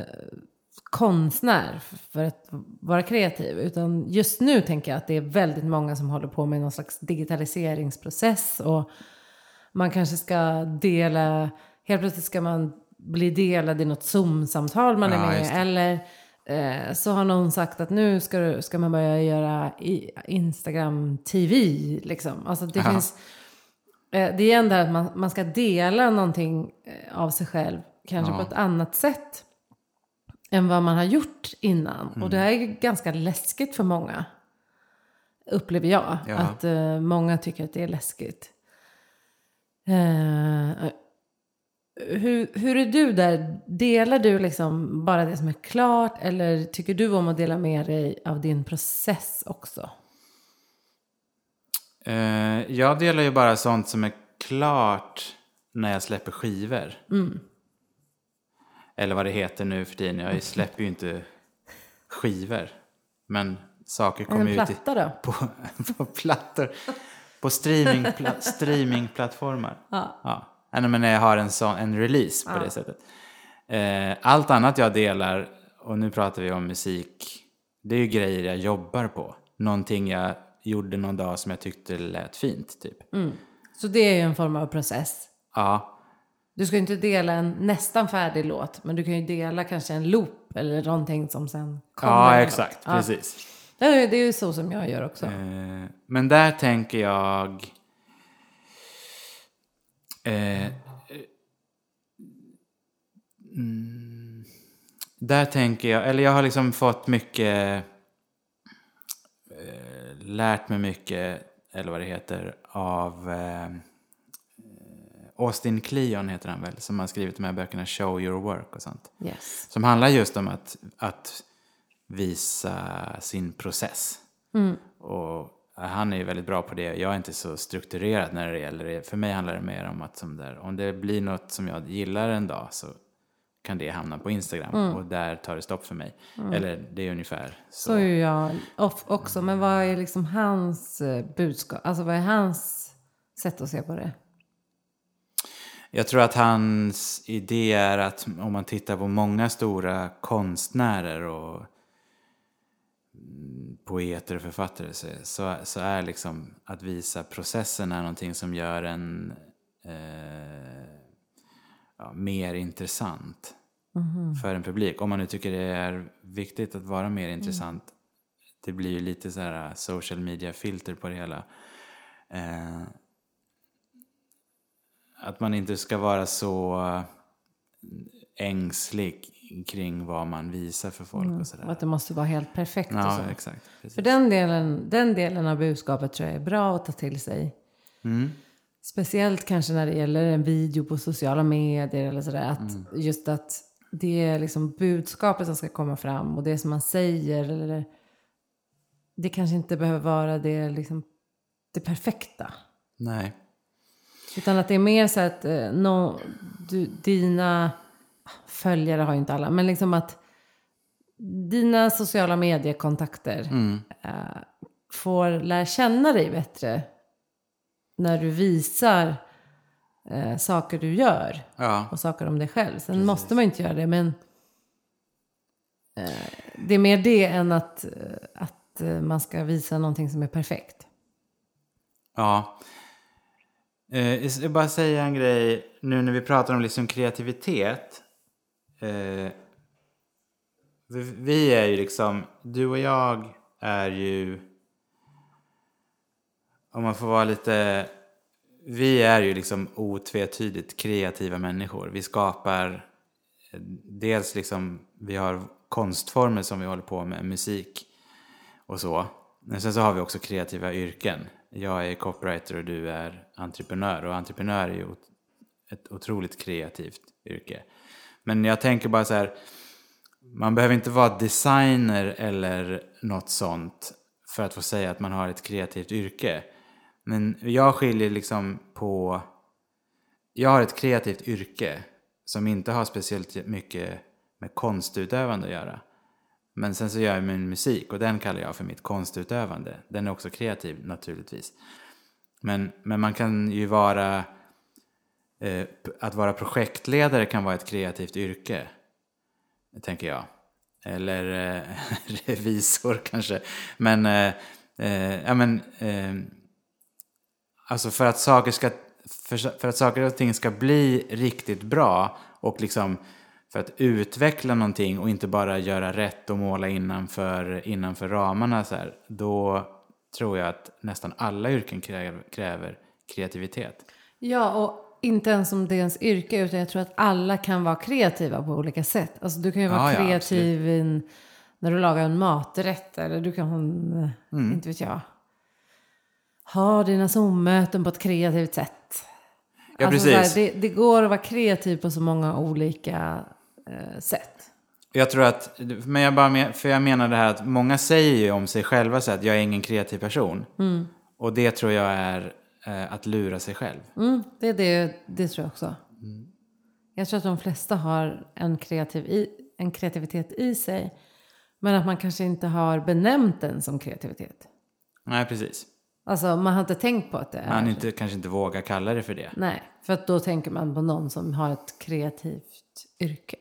konstnär för att vara kreativ. Utan just nu tänker jag att det är väldigt många som håller på med någon slags digitaliseringsprocess. Och man kanske ska dela, helt plötsligt ska man bli delad i något Zoom-samtal man är Ja, med just det. Eller eh, så har någon sagt att nu ska, du, ska man börja göra i, Instagram-TV. Liksom. Alltså det Ja. finns... Eh, det är här att man, man ska dela någonting eh, av sig själv. Kanske Ja. på ett annat sätt än vad man har gjort innan. Mm. Och det här är ganska läskigt för många. Upplever jag. Ja. Att eh, många tycker att det är läskigt. Eh, hur, hur är du där? Delar du liksom bara det som är klart? Eller tycker du om att dela med dig av din process också? Eh, jag delar ju bara sånt som är klart när jag släpper skivor. Eller vad det heter nu för tiden. Jag släpper ju inte skivor. Men saker kommer ut i, på, på plattor. På streamingpla, streamingplattformar. Ja. Ja. Men när jag har en, sån, en release på det sättet. Eh, allt annat jag delar, och nu pratar vi om musik, det är ju grejer jag jobbar på. Någonting jag gjorde någon dag som jag tyckte lät fint, typ. Så det är ju en form av process. Ja, Du ska ju inte dela en nästan färdig låt, men du kan ju dela kanske en loop eller någonting som sen kommer. ja exakt. Ja. Precis. Det är det är ju så som jag gör också. Eh, men där tänker jag... Eh, eh, mm, där tänker jag, eller jag har liksom fått mycket... Eh, lärt mig mycket, eller vad det heter, av... Austin Kleon heter han väl, som har skrivit de här böckerna Show Your Work och sånt. Yes. Som handlar just om att, att visa sin process. Och han är ju väldigt bra på det. Jag är inte så strukturerad när det gäller det. För mig handlar det mer om att som där, om det blir något som jag gillar en dag så kan det hamna på Instagram. Och där tar det stopp för mig. Eller det är ungefär så. Så är jag också. Men vad är liksom hans eh, budskap? Alltså vad är hans sätt att se på det? Jag tror att hans idé är att om man tittar på många stora konstnärer och mm, poeter och författare så, så, är liksom att visa processen är någonting som gör en eh, ja, mer intressant för en publik. Om man nu tycker det är viktigt att vara mer intressant. Det blir ju lite så här social media-filter på det hela. Eh, att man inte ska vara så ängslig kring vad man visar för folk och Och sådär. att det måste vara helt perfekt och Ja, så. exakt. Precis. För den delen, den delen av budskapet tror jag är bra att ta till sig. Mm. Speciellt kanske när det gäller en video på sociala medier eller sådär. Att Mm. Just att det är liksom budskapet som ska komma fram och det som man säger. Eller, det kanske inte behöver vara det, liksom, det perfekta. Nej. Utan att det är mer så att eh, no, du, dina följare har ju inte alla, men liksom att dina sociala mediekontakter Mm. eh, får lära känna dig bättre när du visar eh, saker du gör Ja, och saker om dig själv. Sen måste man ju inte göra det, men eh, det är mer det än att, att man ska visa någonting som är perfekt. ja. Eh, jag ska bara säga en grej nu när vi pratar om liksom kreativitet. Eh, vi, vi är ju liksom, du och jag är ju, om man får vara lite, vi är ju liksom otvetydigt kreativa människor. Vi skapar dels liksom, vi har konstformer som vi håller på med, musik och så. Men sen så har vi också kreativa yrken. Jag är copywriter och du är entreprenör. Och entreprenör är ju ett otroligt kreativt yrke. Men jag tänker bara så här, man behöver inte vara designer eller något sånt för att få säga att man har ett kreativt yrke. Men jag skiljer liksom på... Jag har ett kreativt yrke som inte har speciellt mycket med konstutövande att göra. Men sen så gör jag min musik och den kallar jag för mitt konstutövande. Den är också kreativ naturligtvis. Men, men man kan ju vara... Eh, att vara projektledare kan vara ett kreativt yrke tänker jag. Eller eh, revisor kanske. Men, eh, eh, ja men, eh, alltså för att, saker ska, för, för att saker och ting ska bli riktigt bra och liksom för att utveckla någonting och inte bara göra rätt och måla innanför, innanför ramarna så här, då tror jag att nästan alla yrken kräver, kräver kreativitet. Ja, och inte ens om det är ens yrke, utan jag tror att alla kan vara kreativa på olika sätt. Alltså du kan ju vara Ja, ja, kreativ i en, när du lagar en maträtt, eller du kan, Mm. inte vet jag, ha dina Zoom-möten på ett kreativt sätt. Ja, alltså, precis. Här, det, det går att vara kreativ på så många olika eh, sätt. Jag tror att, men jag bara för jag menar det här att många säger ju om sig själva så att jag är ingen kreativ person. Och det tror jag är eh, att lura sig själv. Mm, det, är det, det tror jag också. Jag tror att de flesta har en, kreativ i, en kreativitet i sig. Men att man kanske inte har benämnt den som kreativitet. Nej, precis. Alltså man har inte tänkt på att det är. Man inte, kanske inte vågar kalla det för det. Nej, för att då tänker man på någon som har ett kreativt yrke.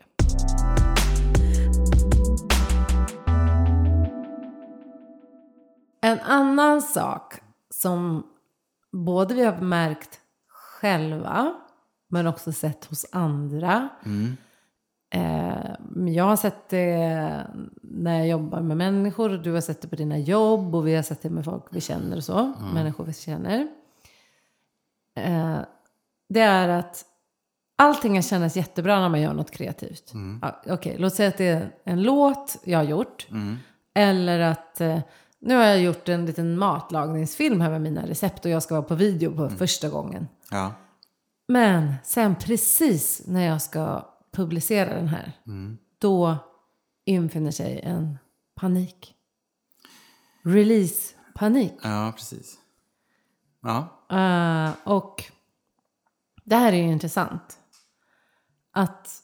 En annan sak som både vi har märkt själva men också sett hos andra. Eh, jag har sett det när jag jobbar med människor och du har sett det på dina jobb och vi har sett det med folk vi känner och så. Människor vi känner. Eh, det är att allting kan kännas jättebra när man gör något kreativt. Ja, Okej, låt säga att det är en låt jag har gjort. Eller att eh, nu har jag gjort en liten matlagningsfilm här med mina recept och jag ska vara på video på första gången. Ja. Men sen precis när jag ska publicera den här, då infinner sig en panik. Release-panik. Ja, precis. Ja. Eh, och det här är ju intressant. Att,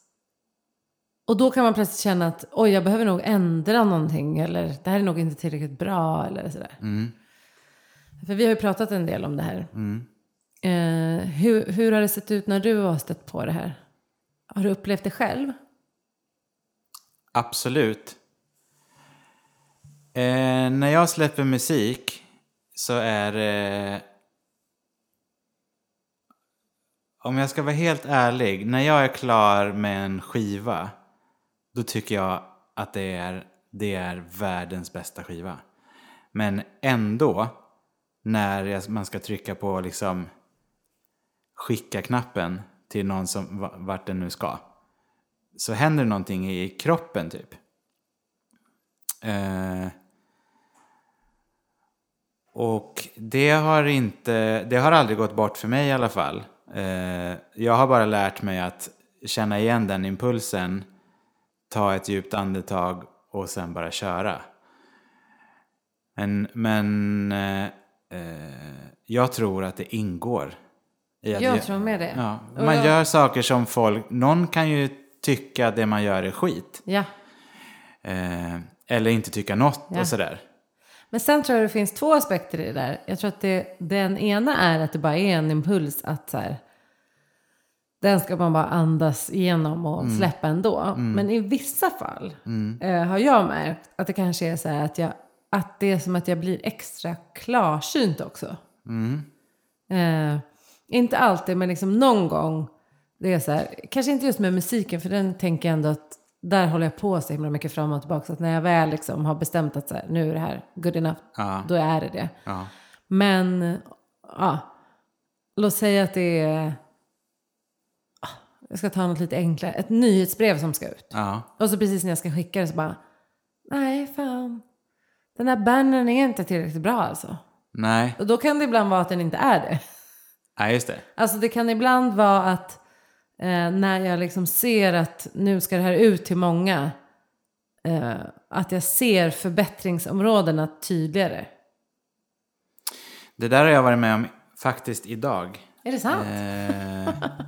och då kan man plötsligt känna att oj, jag behöver nog ändra någonting. Eller det här är nog inte tillräckligt bra. Eller sådär. För vi har ju pratat en del om det här. Eh, hur, hur har det sett ut när du har stött på det här? Har du upplevt det själv? Absolut. Eh, när jag släpper musik så är det... Om jag ska vara helt ärlig, när jag är klar med en skiva då tycker jag att det är, det är världens bästa skiva. Men ändå, när jag, man ska trycka på liksom skicka-knappen till någon som vart den nu ska så händer det någonting i kroppen typ. Eh, och det har inte, det har aldrig gått bort för mig i alla fall. Eh, jag har bara lärt mig att känna igen den impulsen, ta ett djupt andetag och sen bara köra. Men, men eh, eh, jag tror att det ingår. Jag tror med det. Ja, man jag- gör saker som folk... Någon kan ju tycka att det man gör är skit. Ja. Eh, eller inte tycka något Ja. och sådär. Men sen tror jag det finns två aspekter i det där. Jag tror att det, den ena är att det bara är en impuls att så här, den ska man bara andas igenom och släppa ändå. Men i vissa fall eh, har jag märkt att det kanske är så här att, jag, att det är som att jag blir extra klarsynt också. Eh, inte alltid, men liksom någon gång. Det är så här, kanske inte just med musiken, för den tänker jag ändå att där håller jag på så himla mycket fram och tillbaka. Så att när jag väl liksom har bestämt att så här, nu är det här good enough, Ja. då är det det. Ja. Men, ja, låt säga att det är... jag ska ta något lite enklare, ett nyhetsbrev som ska ut. Ja. Och så precis när jag ska skicka det så bara, nej fan, den här bannern är inte tillräckligt bra alltså. Nej. Och då kan det ibland vara att den inte är det. Nej, just det. Alltså det kan ibland vara att eh, när jag liksom ser att nu ska det här ut till många, eh, att jag ser förbättringsområdena tydligare. Det där har jag varit med om faktiskt idag. Är det sant? Eh,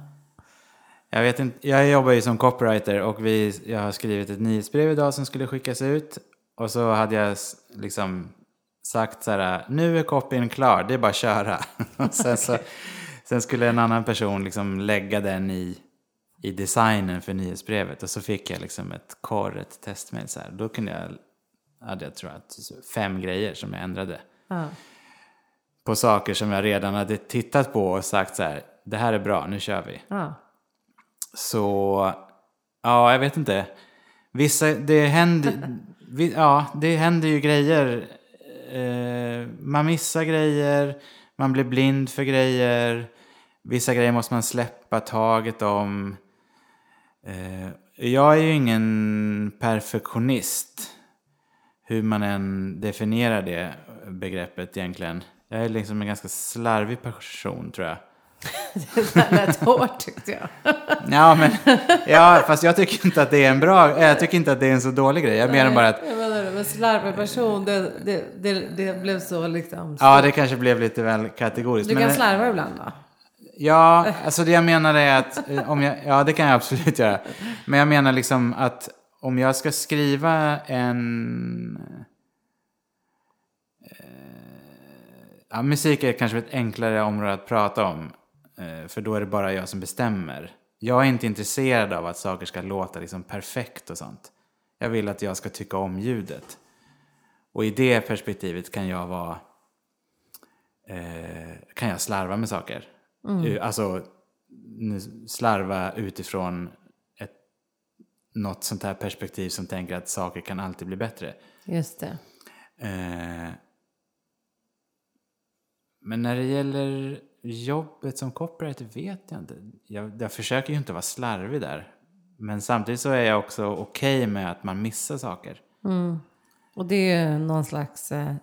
jag vet inte, jag jobbar ju som copywriter och vi, jag har skrivit ett nyhetsbrev idag som skulle skickas ut. Och så hade jag liksom sagt så här, nu är copyn klar, det är bara att köra. och sen, så, sen skulle en annan person liksom lägga den i, i designen för nyhetsbrevet. Och så fick jag liksom ett korr, ett testmail så här. Då kunde jag, hade jag tror jag fem grejer som jag ändrade Ja. på saker som jag redan hade tittat på och sagt så här, det här är bra, nu kör vi. Ja. Så, ja, jag vet inte. Vissa, det händer, vi, ja, det händer ju grejer. Eh, man missar grejer, man blir blind för grejer. Vissa grejer måste man släppa taget om. Eh, jag är ju ingen perfektionist. Hur man än definierar det begreppet egentligen. Jag är liksom en ganska slarvig person tror jag. Det där lät hårt tyckte jag. Ja, men, ja, fast jag tycker inte att det är en bra, jag tycker inte att det är en så dålig grej. Jag menar bara att, Jag menar men slarvig person, det, det, det, det blev så liksom. ja det kanske blev lite väl kategoriskt. du kan men, slarva ibland då? Ja, alltså det jag menar är att, eh, om jag, ja det kan jag absolut göra. Men jag menar liksom att om jag ska skriva en... Eh, ja, musik är kanske ett enklare område att prata om. Eh, för då är det bara jag som bestämmer. Jag är inte intresserad av att saker ska låta liksom perfekt och sånt. Jag vill att jag ska tycka om ljudet. Och i det perspektivet kan jag vara... Eh, kan jag slarva med saker. Eh, Alltså slarva utifrån ett, något sånt här perspektiv som tänker att saker kan alltid bli bättre. Just det. Eh, men när det gäller jobbet som copywriter vet jag inte. Jag, jag försöker ju inte vara slarvig där. Men samtidigt så är jag också okej med att man missar saker. Och det är ju någon slags, eh,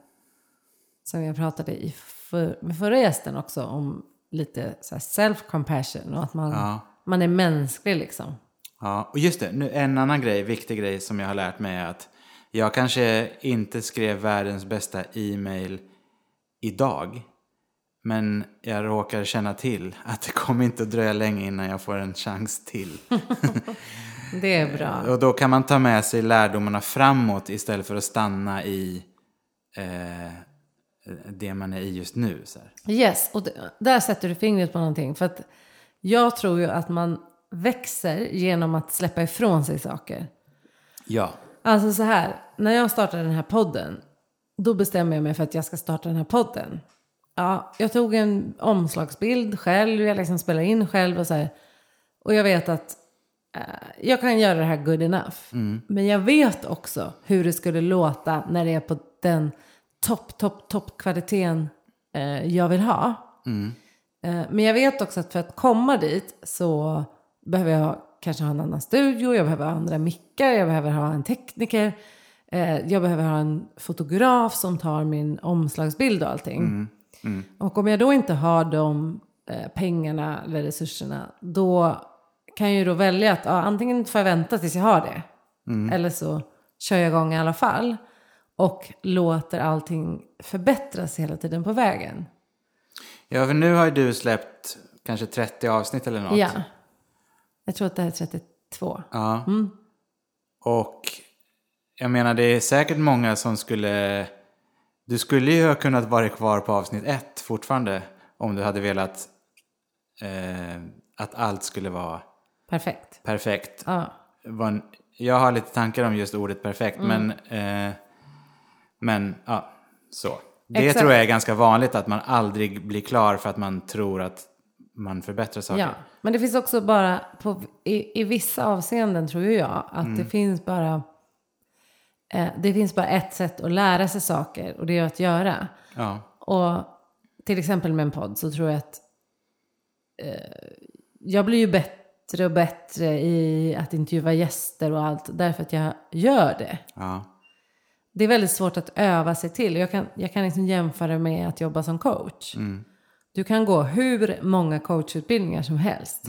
som jag pratade i för, med förra gästen också, om lite self-compassion och att man, Ja. man är mänsklig liksom. Ja, och just det, nu, en annan grej, viktig grej som jag har lärt mig är att jag kanske inte skrev världens bästa e-mail idag. Men jag råkar känna till att det kommer inte att dröja länge innan jag får en chans till. Det är bra. Och då kan man ta med sig lärdomarna framåt istället för att stanna i eh, det man är i just nu. Så här. Yes, och där sätter du fingret på någonting. För att jag tror ju att man växer genom att släppa ifrån sig saker. Ja. Alltså så här, när jag startade den här podden, då bestämmer jag mig för att jag ska starta den här podden. Ja, jag tog en omslagsbild själv, jag liksom spelade in själv och så här. Och jag vet att eh, jag kan göra det här good enough. Men jag vet också hur det skulle låta när det är på den topp, topp, topp kvaliteten eh, jag vill ha. Eh, men jag vet också att för att komma dit så behöver jag kanske ha en annan studio, jag behöver ha andra mickar, jag behöver ha en tekniker, jag behöver ha en fotograf som tar min omslagsbild och allting. Och om jag då inte har de eh, pengarna eller resurserna, då kan jag ju då välja att ja, antingen får jag vänta tills jag har det, eller så kör jag igång i alla fall och låter allting förbättras hela tiden på vägen. ja, för nu har ju du släppt kanske 30 avsnitt eller något. Ja. Jag tror att det här är 32. Ja. Och jag menar, det är säkert många som skulle... Du skulle ju ha kunnat vara kvar på avsnitt ett fortfarande om du hade velat eh, att allt skulle vara Perfekt. perfekt. Ja. Jag har lite tankar om just ordet perfekt, Mm. men, eh, men ja, så. Det Exakt. tror jag är ganska vanligt, att man aldrig blir klar för att man tror att man förbättrar saker. ja. Men det finns också bara, på, i, i vissa avseenden tror jag, att det finns bara eh, det finns bara ett sätt att lära sig saker och det är att göra. Ja. Och till exempel med en podd så tror jag att eh, jag blir ju bättre och bättre i att intervjua gäster och allt därför att jag gör det. Ja. Det är väldigt svårt att öva sig till. Jag kan, jag kan liksom jämföra med att jobba som coach. Du kan gå hur många coachutbildningar som helst.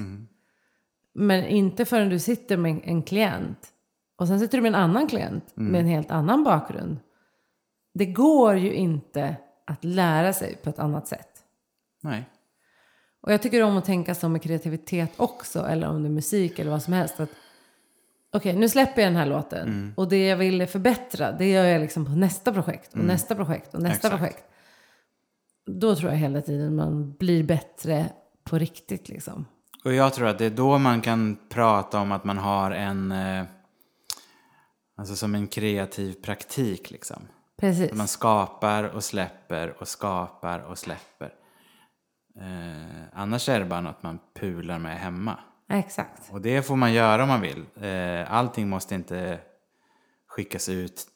Men inte förrän du sitter med en klient. Och sen sitter du med en annan klient med en helt annan bakgrund. Det går ju inte att lära sig på ett annat sätt. Nej. Och jag tycker om att tänka så med kreativitet också, eller om det är musik eller vad som helst. att Okej, nu släpper jag den här låten. Och det jag ville förbättra, det gör jag liksom på nästa projekt. Och nästa projekt och nästa Exakt. projekt. Då tror jag hela tiden man blir bättre på riktigt liksom. Och jag tror att det är då man kan prata om att man har en, eh, alltså som en kreativ praktik liksom. Precis. Man skapar och släpper och skapar och släpper. Eh, annars är det bara något man pular med hemma. Exakt. Och det får man göra om man vill. Eh, allting måste inte skickas ut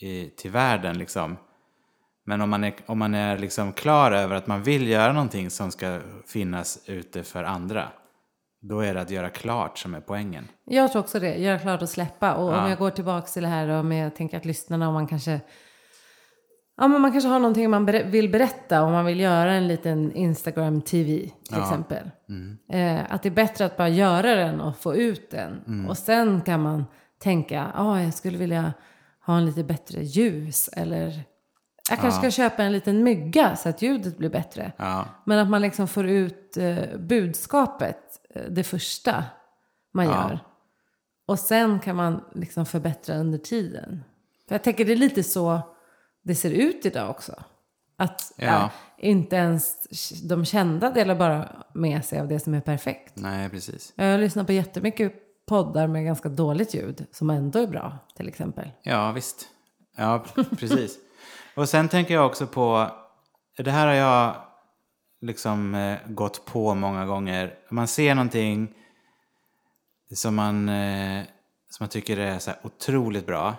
i, till världen liksom. Men om man är, om man är liksom klar över att man vill göra någonting som ska finnas ute för andra. Då är det att göra klart som är poängen. Jag tror också det. Göra klart och släppa. Och om Ja. jag går tillbaka till det här och med, jag tänker att lyssnarna, om man kanske... Ja, men man kanske har någonting man ber- vill berätta. Om man vill göra en liten Instagram TV till exempel. Eh, att det är bättre att bara göra den och få ut den. Och sen kan man tänka, ja, jag skulle vilja ha en lite bättre ljus. Eller jag kanske ska köpa en liten mygga så att ljudet blir bättre. Ja, Men att man liksom får ut eh, budskapet, det första man Ja. gör. Och sen kan man liksom förbättra under tiden. För jag tänker det är lite så det ser ut idag också. Att Ja. eh, inte ens de kända delar bara med sig av det som är perfekt. nej precis. Jag har lyssnat på jättemycket poddar med ganska dåligt ljud som ändå är bra till exempel. Ja, visst. Ja, precis. Och sen tänker jag också på, det här har jag liksom eh, gått på många gånger. Man ser någonting som man, eh, som man tycker är så otroligt bra.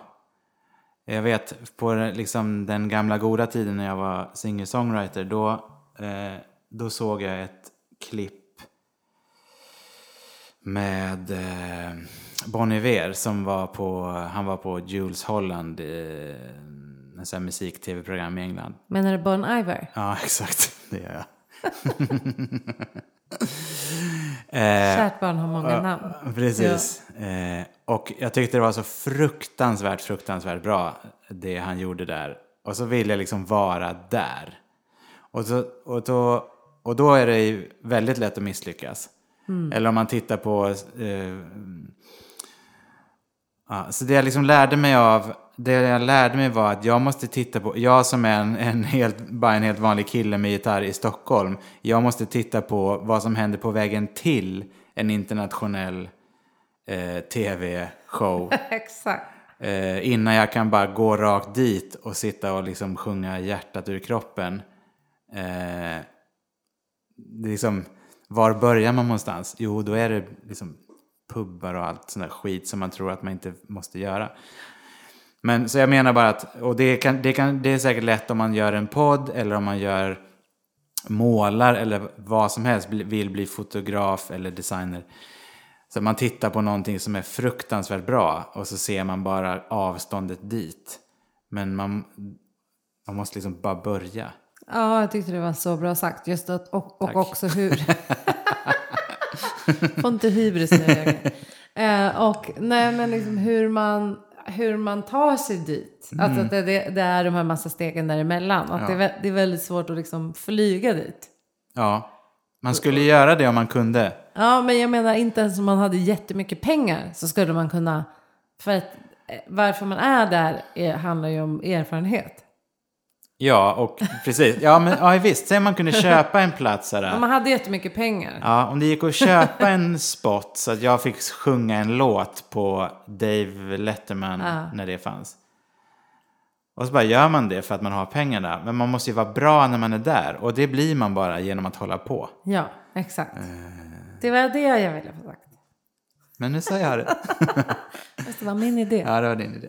Jag vet på liksom den gamla goda tiden när jag var singer-songwriter, då, eh, då såg jag ett klipp med eh, Bon Iver som var på, han var på Jules Holland, eh, musik-tv-program i England. Menar du Bon Iver? Ja, exakt. Det gör jag. Eh, Kärt barn har många namn. Precis. Eh, och jag tyckte det var så fruktansvärt, fruktansvärt bra det han gjorde där. Och så ville jag liksom vara där. Och, så, och, då, och då är det ju väldigt lätt att misslyckas. Eller om man tittar på... Eh, ja, så det jag liksom lärde mig av... Det jag lärde mig var att jag måste titta på... Jag som är en, en helt, bara en helt vanlig kille med gitarr i Stockholm. Jag måste titta på vad som händer på vägen till en internationell eh, tv-show. Exakt. Eh, innan jag kan bara gå rakt dit och sitta och liksom sjunga hjärtat ur kroppen. Eh, det är liksom, var börjar man någonstans? Jo, då är det liksom pubbar och allt sånt där skit som man tror att man inte måste göra. Men så jag menar bara att, och det, kan, det, kan, det är säkert lätt om man gör en podd eller om man gör målar eller vad som helst, vill bli fotograf eller designer. Så man tittar på någonting som är fruktansvärt bra och så ser man bara avståndet dit. Men man, man måste liksom bara börja. Ja, jag tyckte det var så bra sagt. Just att, och, och Tack. också hur... Får inte hybris nu. Eh, och nej, men liksom hur man, hur man tar sig dit. Alltså att det, det, det är de här massa stegen däremellan. Att Ja. det, är, det är väldigt svårt att liksom flyga dit. Ja, man skulle göra det om man kunde. Ja, men jag menar inte ens om man hade jättemycket pengar så skulle man kunna... För att eh, varför man är där är, handlar ju om erfarenhet. Ja, och precis. Ja, men ja, visst. Säg man kunde köpa en plats sådär. Man hade jättemycket pengar. Ja, om det gick att köpa en spot så att jag fick sjunga en låt på Dave Letterman Ja. när det fanns. Och så bara gör man det för att man har pengarna. Men man måste ju vara bra när man är där. Och det blir man bara genom att hålla på. Ja, exakt. Det var det jag ville få sagt. Men nu sa jag det. Det var min idé. Ja, det var din idé.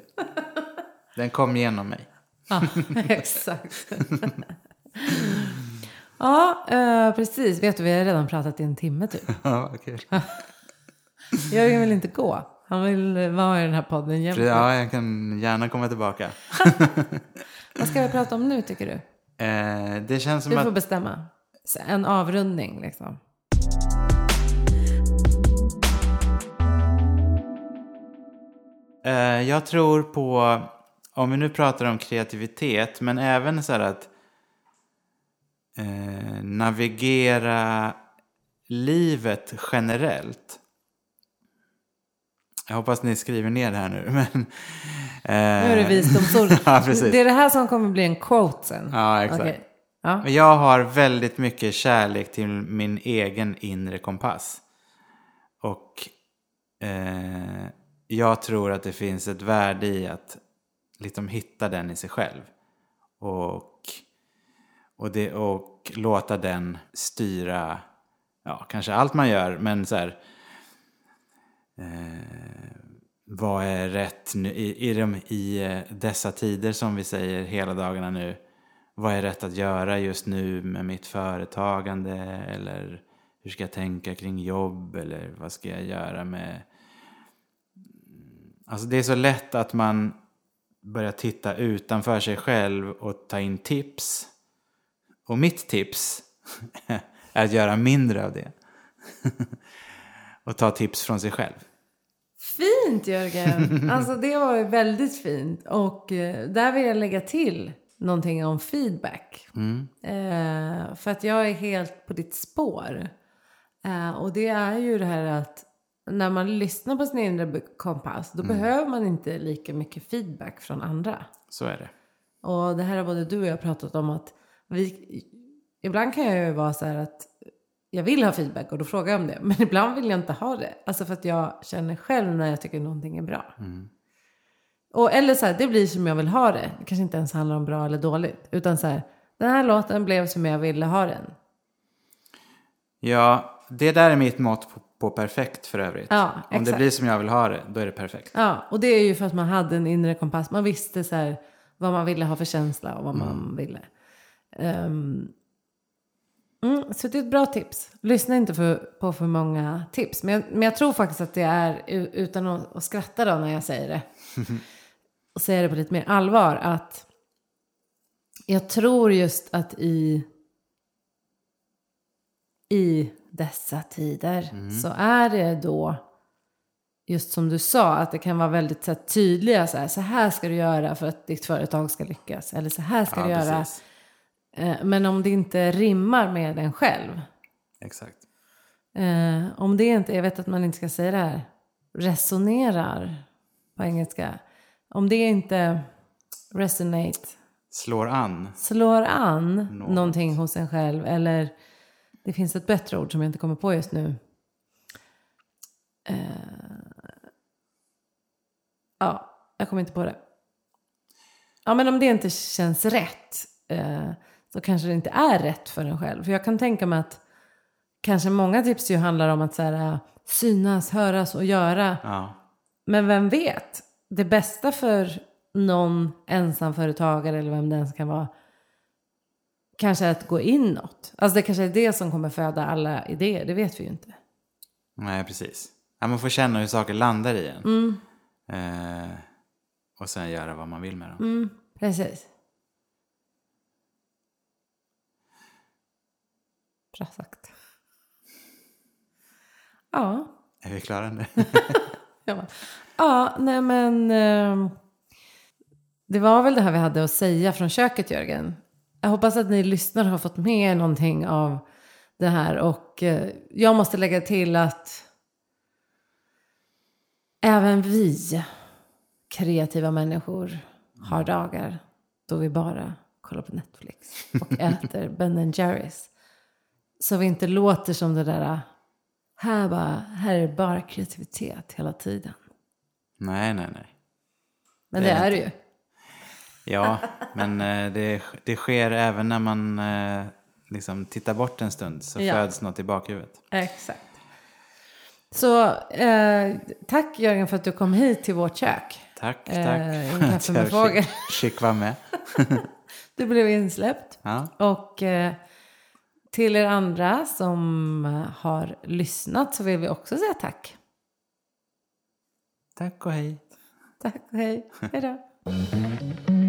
Den kom genom mig. Ja, exakt. ja, eh, precis. Vet du, vi har redan pratat i en timme typ. Ja, kul. Jörgen vill inte gå. Han vill vara i den här podden jämt. Ja, jag kan gärna komma tillbaka. Vad ska vi prata om nu tycker du? Eh, det känns som Du får att... bestämma. En avrundning liksom. Eh, jag tror på, om vi nu pratar om kreativitet, men även så här att eh, navigera livet generellt. Jag hoppas ni skriver ner det här nu. Men, eh, Nu är det visdomsord. ja, precis. Det är det här som kommer bli en quote sen. Ja, exakt. Okej. Ja. Jag har väldigt mycket kärlek till min egen inre kompass. Och eh, jag tror att det finns ett värde i att liksom hitta den i sig själv. Och, och, det, och låta den styra, ja, kanske allt man gör, men så här. Eh, vad är rätt nu, i, i, de, i eh, dessa tider som vi säger hela dagarna nu? Vad är rätt att göra just nu med mitt företagande? Eller hur ska jag tänka kring jobb? Eller vad ska jag göra med... Alltså det är så lätt att man börjar titta utanför sig själv och ta in tips. Och mitt tips är att göra mindre av det. och ta tips från sig själv. Fint Jörgen! Alltså det var ju väldigt fint. Och eh, där vill jag lägga till någonting om feedback. Eh, för att jag är helt på ditt spår. Eh, och det är ju det här att när man lyssnar på sin inre kompass då behöver man inte lika mycket feedback från andra. Så är det. Och det här har både du och jag pratat om att vi, ibland kan jag ju vara så här att jag vill ha feedback och då frågar jag om det. Men ibland vill jag inte ha det. Alltså för att jag känner själv när jag tycker någonting är bra. Och, eller så här, det blir som jag vill ha det. Det kanske inte ens handlar om bra eller dåligt. Utan så här, den här låten blev som jag ville ha den. Ja, det där är mitt mått på, på perfekt för övrigt. Ja, Om det exakt. blir som jag vill ha det, då är det perfekt. Ja, och det är ju för att man hade en inre kompass. Man visste så här vad man ville ha för känsla och vad man ville. Ehm, mm, så det är ett bra tips. Lyssna inte för, på för många tips. Men jag, men jag tror faktiskt att det är, utan att, att skratta då när jag säger det. och säger det på lite mer allvar. Att jag tror just att i, i dessa tider så är det då just som du sa, att det kan vara väldigt så här, tydliga, så här, så här ska du göra för att ditt företag ska lyckas. Eller så här ska Ja, du göra. Eh, Men om det inte rimmar med en själv. Exakt. Eh, om det inte, jag vet att man inte ska säga det här, resonerar på engelska. Om det inte resonate, Slår an. slår an Något. någonting hos en själv. Eller det finns ett bättre ord som jag inte kommer på just nu. Eh, ja, jag kommer inte på det. Ja, men om det inte känns rätt eh, så kanske det inte är rätt för en själv. För jag kan tänka mig att kanske många tips ju handlar om att så här, eh, synas, höras och göra. Ja. Men vem vet? Det bästa för någon ensamföretagare eller vem det ens kan vara kanske att gå inåt. Alltså det kanske är det som kommer föda alla idéer, det vet vi ju inte. Nej, precis. Ja, man får känna hur saker landar i en. Mm. Eh, och sen göra vad man vill med dem. Mm, precis. Bra sagt. Ja. Är vi klara nu? Ja, nej men. ehm, det var väl det här vi hade att säga från köket Jörgen. Jag hoppas att ni lyssnare har fått med er någonting av det här. Och eh, jag måste lägga till att även vi kreativa människor har dagar då vi bara kollar på Netflix och äter Ben Jerrys. Så vi inte låter som det där, här, bara, här är det bara kreativitet hela tiden. nej, nej, nej. Men Det det, är är det ju. Ja, men eh, det, det sker även när man eh, liksom tittar bort en stund så Ja. föds något i bakhuvudet. Exakt. Så eh, tack Jörgen för att du kom hit till vårt kök. Tack, tack. Eh, en kaffe Att med jag fick- vara med. Du blev insläppt. Ja. Och eh, till er andra som eh, har lyssnat så vill vi också säga tack. Tack och hej. Tack och hej. Hej då.